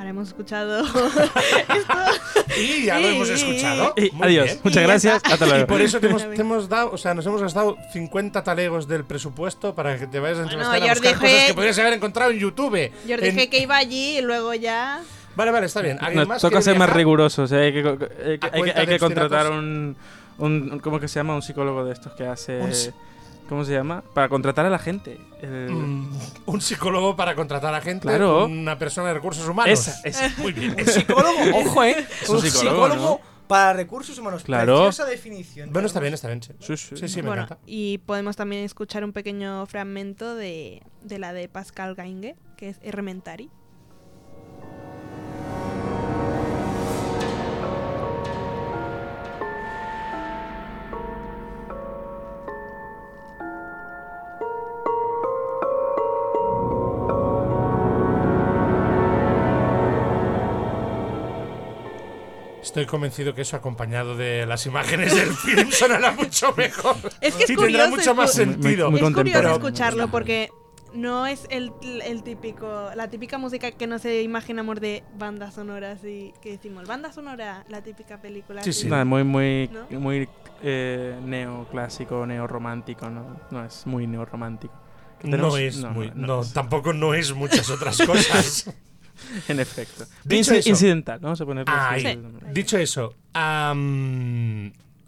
ahora [laughs] hemos escuchado Y ya lo Y- hemos escuchado. Y Muy adiós. bien. Muchas Y gracias. Hasta Y luego. por eso te hemos, te [laughs] hemos dado, o sea, nos hemos gastado 50 talegos del presupuesto para que te vayas a Bueno, Sebastián a buscar dije- cosas que podrías haber encontrado en YouTube. Yo os En- dije que iba allí y luego ya. Vale, vale, está bien. ¿Alguien Nos más toca ser más rigurosos. eh, Hay que, eh, hay que, hay contratar un, ¿Cómo que se llama? Un psicólogo de estos que hace. Un ¿Cómo se llama? Para contratar a la gente. El- Mm, un psicólogo para contratar a gente. Claro. Una persona de recursos humanos. Esa, esa. [laughs] Muy bien. Un psicólogo, [laughs] ojo, eh. Un un psicólogo, psicólogo, para recursos humanos. Claro. Preciosa definición. Bueno, está bien, está bien. Sí, Sí, sí. sí, sí, me bueno, encanta. y podemos también escuchar un pequeño fragmento de, de la de Pascal Gainge, que es Errementari. Estoy convencido que eso acompañado de las imágenes del film sonará mucho mejor. Es que es y tendrá curioso, mucho más cu- Muy- muy- sentido. muy es curioso escucharlo porque no es el, el típico, la típica música que nos imaginamos de bandas sonoras y que decimos, banda sonora, la típica película. Sí, así". sí. No, es muy, muy, ¿No? muy eh, neoclásico, neorromántico, ¿no? No es muy neorromántico. No es no, muy. no, No, no es. tampoco no es muchas otras cosas. [laughs] [laughs] En efecto. Dicho Inci- eso- incidental, ¿no? Vamos a ponerlo así. Dicho eso,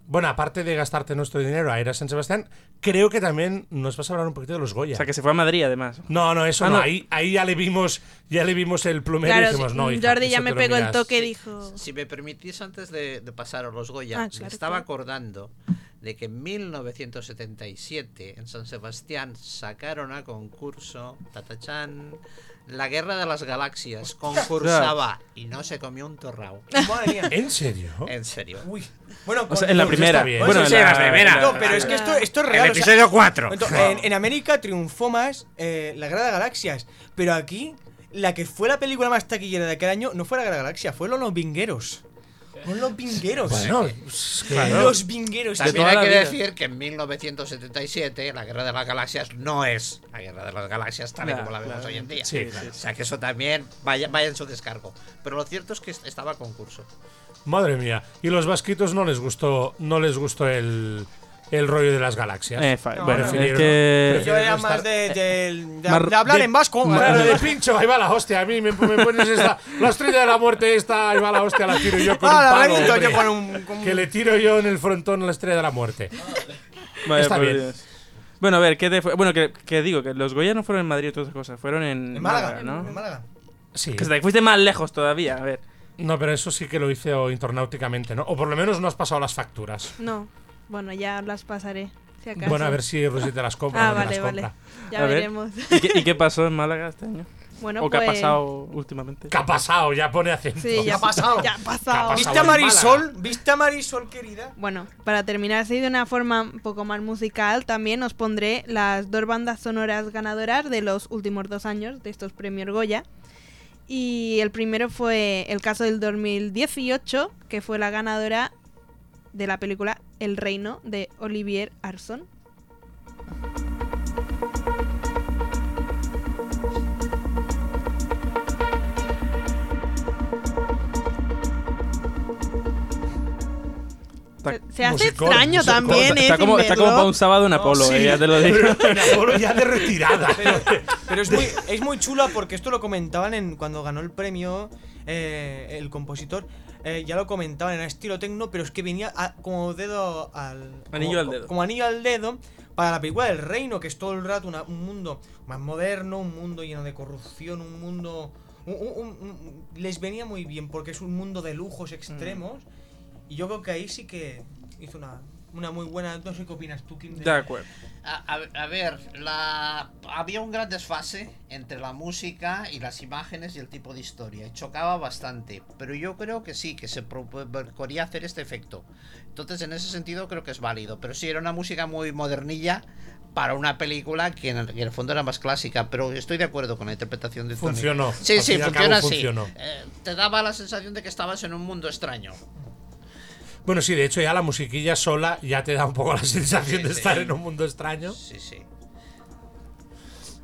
bueno, aparte de gastarte nuestro dinero a ir a San Sebastián, creo que también nos vas a hablar un poquito de los Goya. O sea, que se fue a Madrid, además. No, no, eso Ah, no. no. Ahí, ahí ya le vimos, ya le vimos el plumero Claro, y dijimos, no, hija, Jordi ya me pegó el miras". toque y dijo... Si me permitís, antes de, de pasar a los Goya, Ah, claro, estaba claro. acordando de que en 1977 en San Sebastián sacaron a concurso, tatachán, la Guerra de las Galaxias. Concursaba y no se comió un torrao. [laughs] Madre mía. ¿En serio? En serio. Uy. Bueno, O sea, en la primera. bien. Bueno, en sí, la, la primera. No, pero es que esto, esto es real. El o sea, episodio 4. Entonces, en, en América triunfó más eh, la Guerra de Galaxias, pero aquí la que fue la película más taquillera de aquel año no fue la Guerra de Galaxias, fueron los Vingueros. Fueron los Vingueros. Bueno, es que- Los Vingueros. También hay que vida. decir que en 1977 la Guerra de las Galaxias no es la Guerra de las Galaxias tal y Claro, como la vemos claro. hoy en día. Sí, claro. O sea que eso también vaya, vaya en su descargo. Pero lo cierto es que est- estaba a concurso. Madre mía. Y los vasquitos no les gustó, no les gustó el, el rollo de las galaxias. Eh, No, bueno, no, es que. Yo era más de, de- de- Mar- de hablar de- en vasco. Claro, de pincho, ahí va la hostia. A mí me, me pones esta. La estrella de la muerte esta, ahí va la hostia, la tiro yo con Ah, un la palo, reviento hombre. yo con un. con un- Que le tiro yo en el frontón a la estrella de la muerte. Vaya Está bien. Dios. Bueno, a ver, ¿qué te fue? Bueno, que, que digo, que los Goya no fueron en Madrid y todas esas cosas, fueron en, En Málaga, ¿no? en Málaga. Sí. Que te fuiste más lejos todavía, a ver. No, pero eso sí que lo hice o internauticamente, ¿no? O por lo menos no has pasado las facturas. No. Bueno, ya las pasaré. Si acaso. Bueno, a ver si Rosy te las compra. Ah, o no vale, las vale. compra. Ya A ver. veremos. ¿Y qué, y qué pasó en Málaga este año? bueno, ¿O qué pues. ha pasado últimamente? ¿Qué ha pasado? Ya pone acento. Sí, ya ha pasado? Ya ha ¿Qué ha pasado. ¿Viste a Marisol? ¿Viste a Marisol, querida? Bueno, para terminar así de una forma un poco más musical, también os pondré las dos bandas sonoras ganadoras de los últimos dos años de estos premios Goya. Y el primero fue el caso del 2018, que fue la ganadora de la película El Reino de Olivier Arson. Está, Se, se hace extraño también, ¿eh? está como, sin está como verlo. para un sábado en Apolo, Sí, eh, ya te lo digo. [laughs] en Apolo ya de retirada. [laughs] Pero es muy, es muy chula porque esto lo comentaban en cuando ganó el premio eh, el compositor. Eh, ya lo comentaban en estilo tecno, pero es que venía a- como dedo al. Anillo como- al dedo. Como anillo al dedo para la película del reino, que es todo el rato una- un mundo más moderno, un mundo lleno de corrupción, un mundo. un- un- un- un- les venía muy bien porque es un mundo de lujos extremos. Y yo creo que ahí sí que hizo una, una muy buena. No sé qué opinas tú, Kim. De acuerdo. A, a- ver, la, había un gran desfase entre la música y las imágenes y el tipo de historia. y Chocaba bastante. Pero yo creo que sí, que se procuraría hacer este efecto. Entonces, en ese sentido, creo que es válido. Pero sí, era una música muy modernilla para una película que en el, que en el fondo era más clásica. Pero estoy de acuerdo con la interpretación de Tony. Funcionó. Sí, sí, funciona así. funcionó. Eh, te daba la sensación de que estabas en un mundo extraño. Bueno, sí, de hecho ya la musiquilla sola ya te da un poco la sensación Sí, de sí. estar en un mundo extraño. Sí, sí.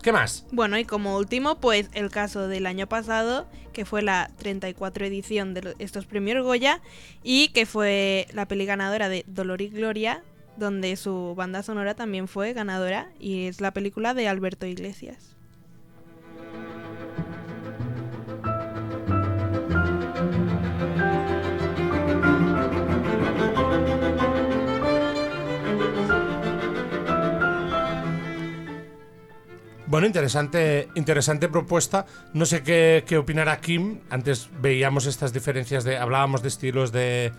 ¿Qué más? Bueno, y como último, pues el caso del año pasado, que fue la 34 edición de estos premios Goya, y que fue la peli ganadora de Dolor y Gloria, donde su banda sonora también fue ganadora, y es la película de Alberto Iglesias. Bueno, interesante, interesante propuesta. No sé qué, qué opinará Kim. Antes veíamos estas diferencias de. Hablábamos de estilos de,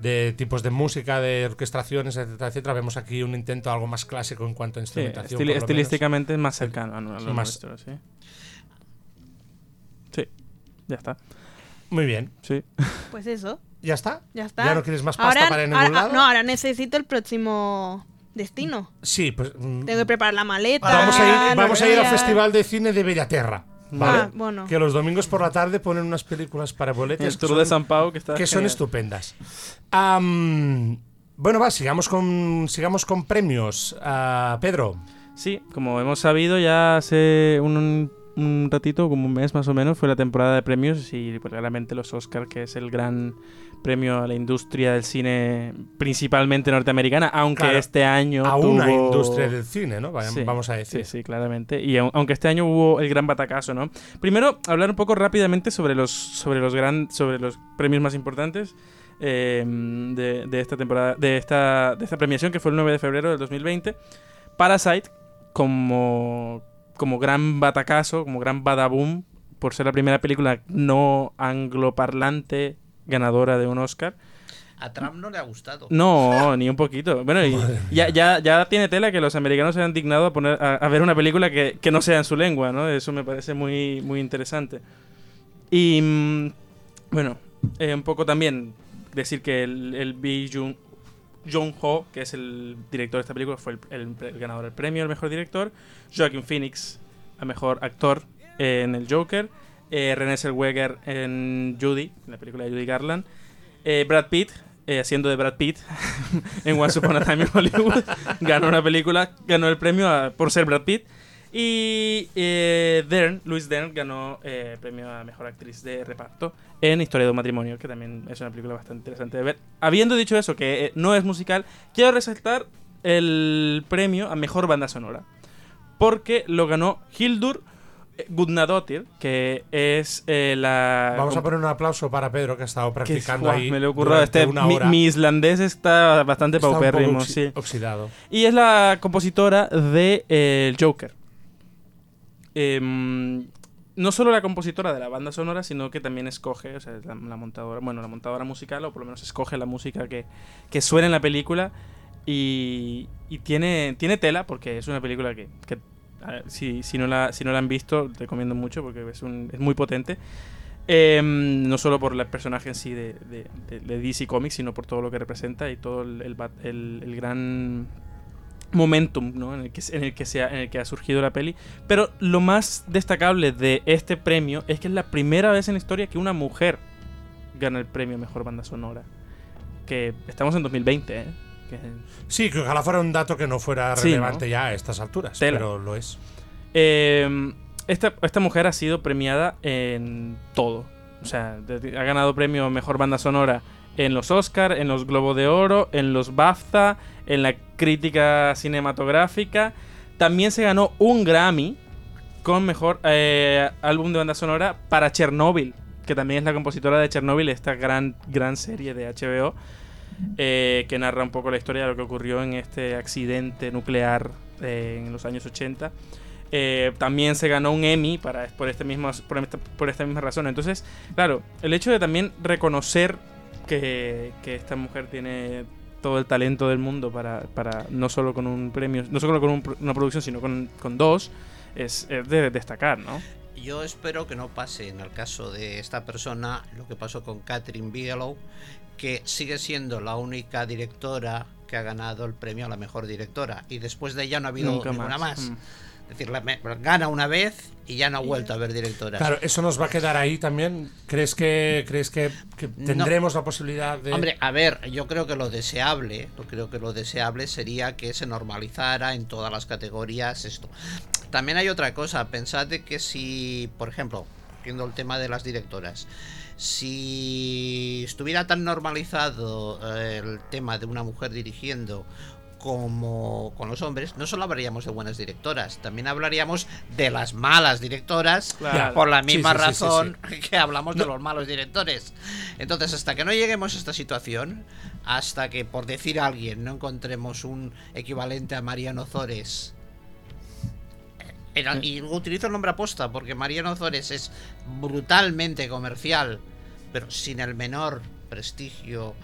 de tipos de música, de orquestaciones, etcétera, etcétera. Vemos aquí un intento algo más clásico en cuanto a instrumentación. menos. estilísticamente es más cercano a, lo Más- nuestro, sí. Sí, ya está. Muy bien. Sí. Pues eso, ¿Ya está? ya está. ¿Ya no quieres más pasta para ir a ningún ahora- lado? No, ahora necesito el próximo destino. Sí, pues. mm, Tengo que preparar la maleta. Vamos a ir, vamos a ir al. Festival de Cine de Bellaterra. ¿vale? Ah, bueno. Que los domingos por la tarde ponen unas películas para boletes El que Tour son- de San Pau, que está que son estupendas. Bueno, va, sigamos con, sigamos con premios. Ah, Pedro, Sí, como hemos sabido ya hace un, un ratito, como un mes más o menos, fue la temporada de premios y pues, claramente los Oscars, que es el gran premio a la industria del cine principalmente norteamericana, aunque Claro, este año a una tuvo- industria del cine, ¿no? Sí, Vamos a decir. Sí, sí, claramente. Y au- aunque este año hubo el gran batacazo, ¿no? Primero, hablar un poco rápidamente sobre los, sobre los, gran, sobre los premios más importantes eh, de, de esta temporada, de esta, de esta premiación, que fue el 9 de febrero del 2020. Parasite, como, como gran batacazo, como gran badaboom, por ser la primera película no angloparlante ganadora de un Oscar. A Trump no le ha gustado. No, ni un poquito. Bueno, y ya, ya, ya tiene tela que los americanos se han dignado a, poner, a, a ver una película que, que no sea en su lengua, ¿no? Eso me parece muy, muy interesante. Y mm, bueno, eh, un poco también decir que el, el Bi Jung Ho, que es el director de esta película, fue el, ganador del premio al mejor director. Joaquin Phoenix, a mejor actor en el Joker. Eh, René Zellweger en Judy, en la película de Judy Garland. Eh, Brad Pitt, eh, haciendo de Brad Pitt [laughs] en Once Upon a Time in Hollywood, [laughs] ganó una película, ganó el premio por ser Brad Pitt. Y eh, Dern, Louis Dern, ganó eh, premio a Mejor Actriz de Reparto en Historia de un Matrimonio, que también es una película bastante interesante de ver. Habiendo dicho eso, que eh, no es musical, quiero resaltar el premio a Mejor Banda Sonora. Porque lo ganó Hildur Gudnadottir, que es eh, la... Vamos a poner un aplauso para Pedro que ha estado practicando ahí. me le ocurrió este una mi, hora. mi islandés está bastante Está un poco paupérrimo oxi- sí. oxidado. y es la compositora de eh, el Joker Em, no solo la compositora de la banda sonora sino que también escoge o sea la, montadora bueno la montadora musical o por lo menos escoge la música que, que suena en la película y, y tiene tiene tela porque es una película que, que, si, si no la si no la han visto recomiendo mucho porque es, un, es muy potente. Em, no solo por el personaje en sí de, de- de- DC Comics, sino por todo lo que representa y todo el- el gran momentum ¿no? en, el que, en, el que se ha, en el que ha surgido la peli. Pero lo más destacable de este premio es que es la primera vez en la historia que una mujer gana el premio Mejor Banda Sonora. Que estamos en 2020, ¿eh? Que- Sí, que ojalá fuera un dato que no fuera Sí, relevante ¿no? ya a estas alturas, Tela. pero lo es. Eh, esta, esta mujer ha sido premiada en todo. O sea, ha ganado premio Mejor Banda Sonora en los Oscar, en los Globo de Oro, en los BAFTA, en la crítica cinematográfica. También se ganó un Grammy con Mejor eh, Álbum de Banda Sonora para Chernobyl, que también es la compositora de Chernobyl, esta gran, gran serie de HBO, eh, que narra un poco la historia de lo que ocurrió en este accidente nuclear eh, en los años 80. Eh, también se ganó un Emmy para, por, este mismo, por, esta, por esta misma razón. Entonces, claro, el hecho de también reconocer que, que esta mujer tiene todo el talento del mundo para, para no solo con un premio, no solo con un una producción, sino con, con dos, es, es de destacar, ¿no? Yo espero que no pase en el caso de esta persona lo que pasó con Catherine Bigelow, que sigue siendo la única directora que ha ganado el premio a la mejor directora y después de ella no ha habido Nunca ninguna más. más. Mm. Es decir, la- me- gana una vez y ya no ha vuelto a ver directoras. Claro, eso nos va a quedar ahí también. ¿Crees que, crees que, que tendremos la posibilidad de.? Hombre, a ver, yo creo que lo deseable, yo creo que lo deseable sería que se normalizara en todas las categorías esto. También hay otra cosa, pensad de que si, por ejemplo, viendo el tema de las directoras, si estuviera tan normalizado eh, el tema de una mujer dirigiendo como con los hombres, no solo hablaríamos de buenas directoras, también hablaríamos de las malas directoras, Claro. por la misma sí, sí, sí, razón [laughs] que hablamos de los malos directores. Entonces, hasta que no lleguemos a esta situación, hasta que, por decir a alguien, no encontremos un equivalente a Mariano Zores. Y utilizo el nombre aposta porque Mariano Zores es brutalmente comercial, pero sin el menor prestigio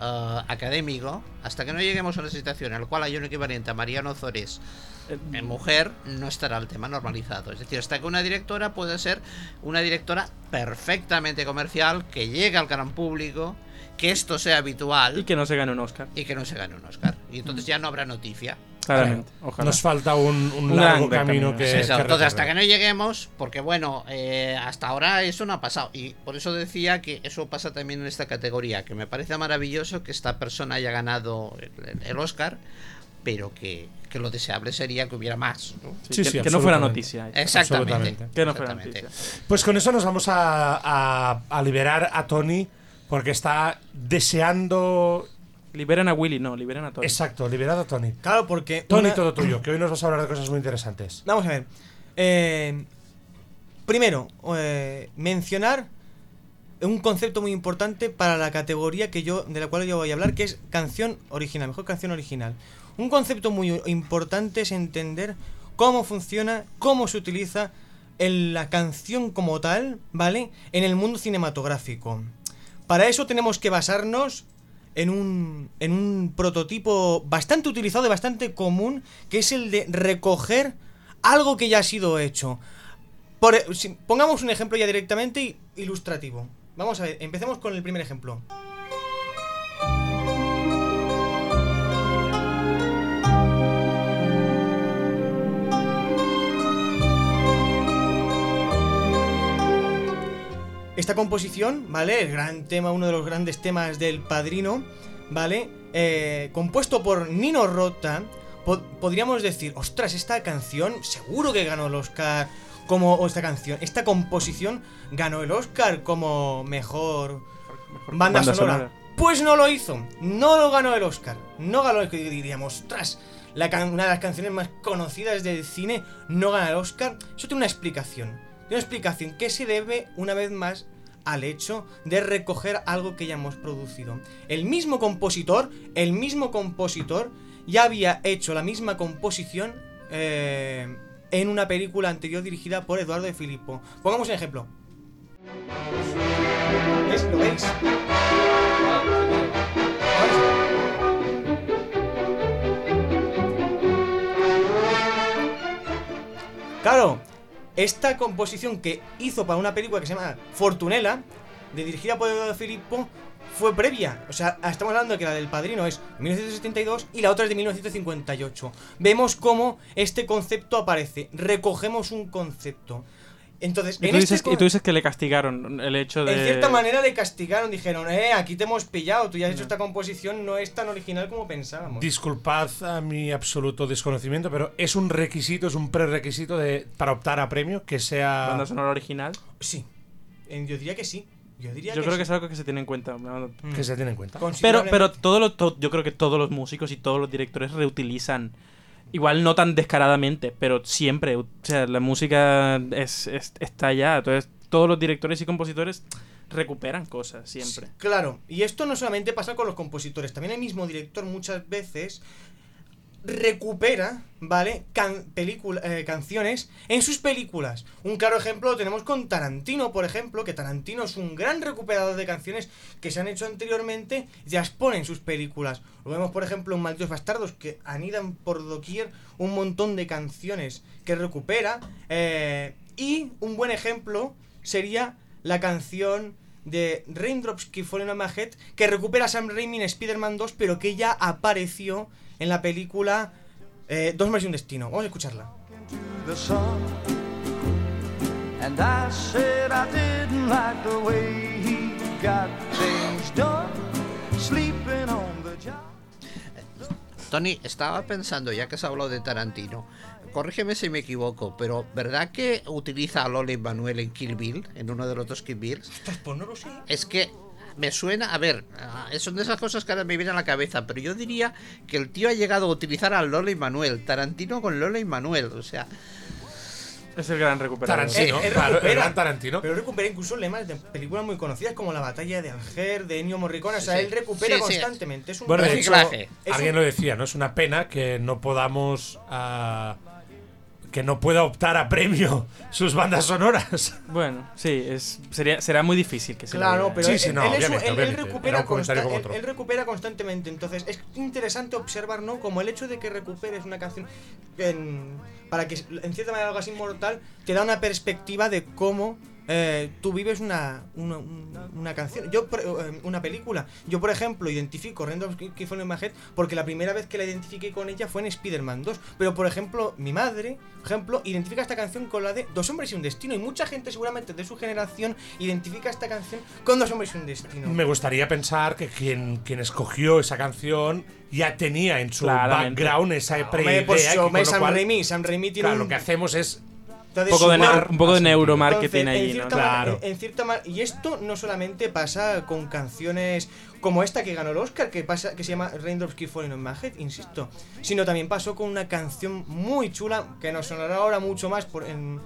eh, académico. Hasta que no lleguemos a una situación en la cual hay un equivalente a Mariano Zores Eh, en mujer no estará el tema normalizado. Es decir, hasta que una directora puede ser una directora perfectamente comercial, que llegue al gran público, que esto sea habitual Y que no se gane un Oscar, y que no se gane un Oscar. Y entonces ya no habrá noticia. Claramente. Ojalá. Nos falta un, un Un largo camino camino, que. Sí, eso. que entonces, hasta que no lleguemos, porque bueno, eh, hasta ahora eso no ha pasado. Y por eso decía que eso pasa también en esta categoría, que me parece maravilloso que esta persona haya ganado el, el Oscar, pero que, que lo deseable sería que hubiera más. ¿no? Sí, Sí, que, sí, que no fuera noticia. Exactamente. Absolutamente. Que no fuera Exactamente. noticia. Pues con eso nos vamos a, a- a liberar a Tony porque está deseando. Liberan a Willy, no, liberan a Tony. Exacto, liberado a Tony. Claro, porque. Tony, una- todo tuyo, que hoy nos vas a hablar de cosas muy interesantes. Vamos a ver. Eh, primero, eh, mencionar un concepto muy importante para la categoría que yo, de la cual yo voy a hablar, que es canción original, mejor canción original. Un concepto muy importante es entender cómo funciona, cómo se utiliza el- la canción como tal, ¿vale? En el mundo cinematográfico. Para eso tenemos que basarnos en un, en un prototipo bastante utilizado y bastante común, que es el de recoger algo que ya ha sido hecho. Por, e- pongamos un ejemplo ya directamente ilustrativo. Vamos a ver, empecemos con el primer ejemplo. Esta composición, ¿vale? El gran tema, uno de los grandes temas del padrino, ¿vale? Eh, compuesto por Nino Rota, po- podríamos decir, ostras, esta canción seguro que ganó el Oscar como o esta canción, esta composición ganó el Oscar como mejor Mejor banda, sonora. Pues no lo hizo, no lo ganó el Oscar, no ganó el que diríamos, ostras, la una de las canciones más conocidas del cine no gana el Oscar. Eso tiene una explicación, tiene una explicación que se debe una vez más al hecho de recoger algo que ya hemos producido. El mismo compositor, el mismo compositor ya había hecho la misma composición eh, en una película anterior dirigida por Eduardo de Filippo. Pongamos un ejemplo. ¿Ves? ¿Lo? Claro, esta composición que hizo para una película que se llama Fortunella, de dirigida por Eduardo Filippo, fue previa. O sea, estamos hablando de que la del padrino es 1972 y la otra es de 1958. Vemos cómo este concepto aparece. Recogemos un concepto. Entonces, Y en tú, este dices, con- y tú dices que le castigaron el hecho de... en cierta manera le castigaron, dijeron, eh, aquí te hemos pillado, tú ya has hecho esta composición, no es tan original como pensábamos. Disculpad a mi absoluto desconocimiento, pero es un requisito, es un prerequisito de, para optar a premio que sea. Banda sonora original. Sí, yo diría que sí. Yo diría Yo que creo sí. que es algo que se tiene en cuenta. que se tiene en cuenta. Pero, pero todo lo, to- yo creo que todos los músicos y todos los directores reutilizan. Igual no tan descaradamente, pero siempre. O sea, la música es, es- está allá. Entonces, todos los directores y compositores recuperan cosas siempre. Claro, y esto no solamente pasa con los compositores, también el mismo director muchas veces recupera, ¿vale? Eh, canciones en sus películas. Un claro ejemplo lo tenemos con Tarantino, por ejemplo, que Tarantino es un gran recuperador de canciones que se han hecho anteriormente y las en sus películas. Lo vemos, por ejemplo, en Malditos Bastardos, que anidan por doquier un montón de canciones que recupera. eh, y un buen ejemplo sería la canción de Raindrops que Fallen on My que recupera Sam Raimi en Spider-Man 2, pero que ya apareció en la película eh, Dos Meses y un Destino. Vamos a escucharla. to the sun. And I said I didn't like the way he got things done, sleeping on the job. Tony, estaba pensando, ya que se habló de Tarantino, corrígeme si me equivoco, pero ¿verdad que utiliza a Lola Manuel en Kill Bill, en uno de los dos Kill Bills? Pues no lo sé. Es que me suena, a ver, ah, son de esas cosas que ahora me vienen a la cabeza, pero yo diría que el tío ha llegado a utilizar a Lola y Manuel, Tarantino con Lola y Manuel, o sea, Es el gran recuperador. Tarantino, Eh, claro, recupera. el gran Tarantino. Pero recupera incluso lemas de películas muy conocidas como La Batalla de Alger, de Ennio Morricone. O sea, Sí, él recupera sí, sí. constantemente. Es un Bueno, de hecho, alguien un- lo decía, ¿no? Es una pena que no podamos. ah, que no pueda optar a premio sus bandas sonoras. Bueno, sí, es, sería, será muy difícil que se lo Claro, pero Sí, él, recupera él constantemente. Entonces, es interesante observar, ¿no? Como el hecho de que recuperes una canción en- para que, en cierta manera, algo así inmortal, te da una perspectiva de cómo eh, tú vives una, una, una- una canción. Yo, por- eh, una película. Yo, por ejemplo, identifico Random que fue en Head porque la primera vez que la identifiqué con ella fue en Spider-Man 2. Pero, por ejemplo, mi madre, por ejemplo, identifica esta canción con la de Dos hombres y un destino. Y mucha gente, seguramente de su generación, identifica esta canción con Dos hombres y un destino. Me gustaría pensar que quien, quien escogió esa canción ya tenía en su Claramente. background esa pre-idea. pues, Sam cual, Raimi, Sam Raimi tiene claro, un... lo que hacemos es entonces, Un poco de, sumar- neu- un poco de así, neuromarketing Entonces, ahí, en ¿no? cierta Claro. en cierta y esto no solamente pasa con canciones como esta que ganó el Oscar, que pasa que se llama Raindrops Keep Falling on My Head, insisto, sino también pasó con una canción muy chula que nos sonará ahora mucho más por en,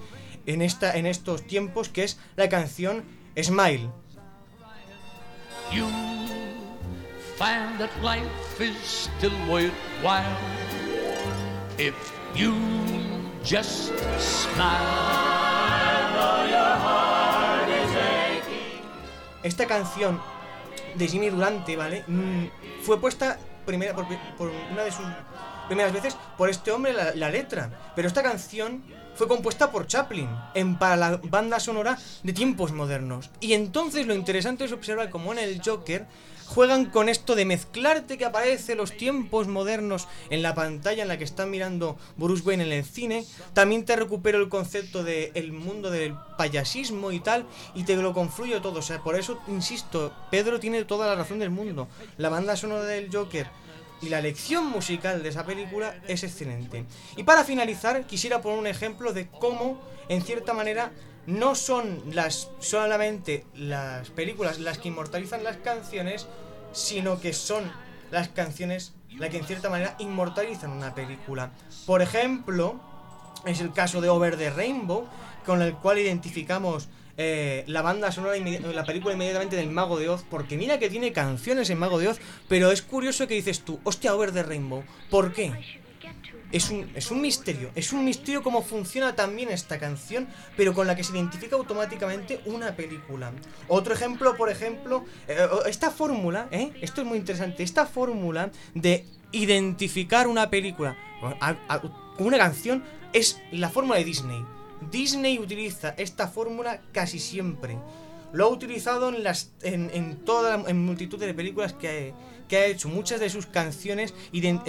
en esta en estos tiempos, que es la canción Smile. you find that life is still worthwhile if you just smile. Esta canción de Jimmy Durante, ¿vale? Mm, fue puesta primera, por, por una de sus primeras veces por este hombre la, la letra. Pero esta canción fue compuesta por Chaplin en, para la banda sonora de tiempos modernos. Y entonces lo interesante es observar cómo en el Joker juegan con esto de mezclarte que aparece los tiempos modernos en la pantalla en la que está mirando Bruce Wayne en el cine. También te recupero el concepto del el mundo del payasismo y tal, y te lo confluyo todo. O sea, por eso, insisto, Pedro tiene toda la razón del mundo. La banda sonora del Joker y la lección musical de esa película es excelente. Y para finalizar, quisiera poner un ejemplo de cómo, en cierta manera, no son las solamente las películas las que inmortalizan las canciones, sino que son las canciones las que en cierta manera inmortalizan una película. Por ejemplo, es el caso de Over the Rainbow, con el cual identificamos eh, la banda sonora, la película inmediatamente del Mago de Oz, porque mira que tiene canciones en Mago de Oz, pero es curioso que dices tú, hostia, Over the Rainbow, ¿por qué? Es un, es un misterio, es un misterio cómo funciona también esta canción, pero con la que se identifica automáticamente una película. Otro ejemplo, por ejemplo, eh, esta fórmula, ¿eh? esto es muy interesante, esta fórmula de identificar una película con una canción es la fórmula de Disney. Disney utiliza esta fórmula casi siempre. Lo ha utilizado en las en, en toda en multitud de películas que, que ha hecho. Muchas de sus canciones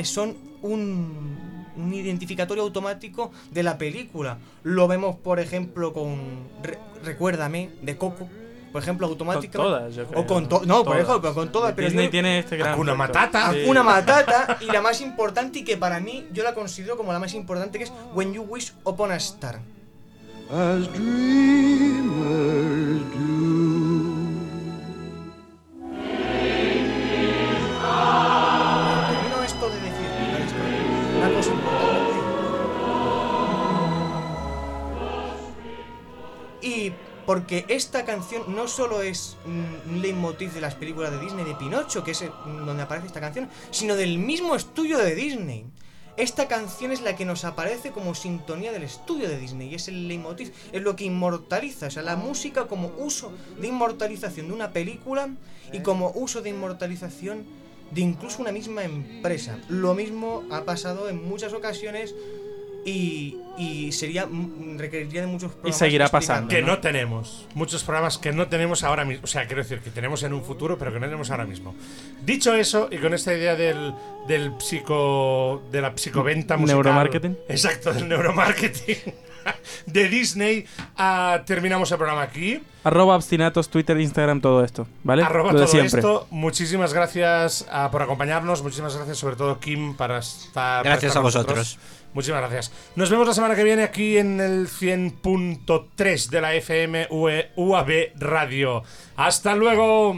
son un, un identificatorio automático de la película. Lo vemos, por ejemplo, con Re- Recuérdame de Coco. Por ejemplo, automáticamente. todas, yo creo. O con to- No, por ejemplo, con todas. Pero Disney yo- tiene este gran. Factor. Matata. Sí. Hakuna [laughs] Matata y la más importante y que para mí yo la considero como la más importante que es When You Wish Upon a Star. as dreamers do. Porque esta canción no solo es mm, un leitmotiv de las películas de Disney de Pinocho, que es donde aparece esta canción, sino del mismo estudio de Disney. Esta canción es la que nos aparece como sintonía del estudio de Disney y es el leitmotiv, es lo que inmortaliza, o sea, la música como uso de inmortalización de una película y como uso de inmortalización de incluso una misma empresa. Lo mismo ha pasado en muchas ocasiones y, y sería mm, requeriría de muchos programas seguirá explicarlo, pasando, Que ¿no? no tenemos. Muchos programas que no tenemos ahora mismo. O sea, quiero decir que tenemos en un futuro, pero que no tenemos ahora mismo. Dicho eso, y con esta idea del, del psico. de la psicoventa musical. Neuromarketing. Exacto, del neuromarketing. [laughs] De Disney, ah, terminamos el programa aquí. Arroba abstinatos, Twitter, Instagram, todo esto. ¿Vale? Arroba todo siempre. esto. Muchísimas gracias ah, por acompañarnos. Muchísimas gracias, sobre todo Kim, para estar. para Gracias estar a con nosotros. vosotros. Muchísimas gracias. Nos vemos la semana que viene aquí en el 100.3 de la FM UAB Radio. Hasta luego.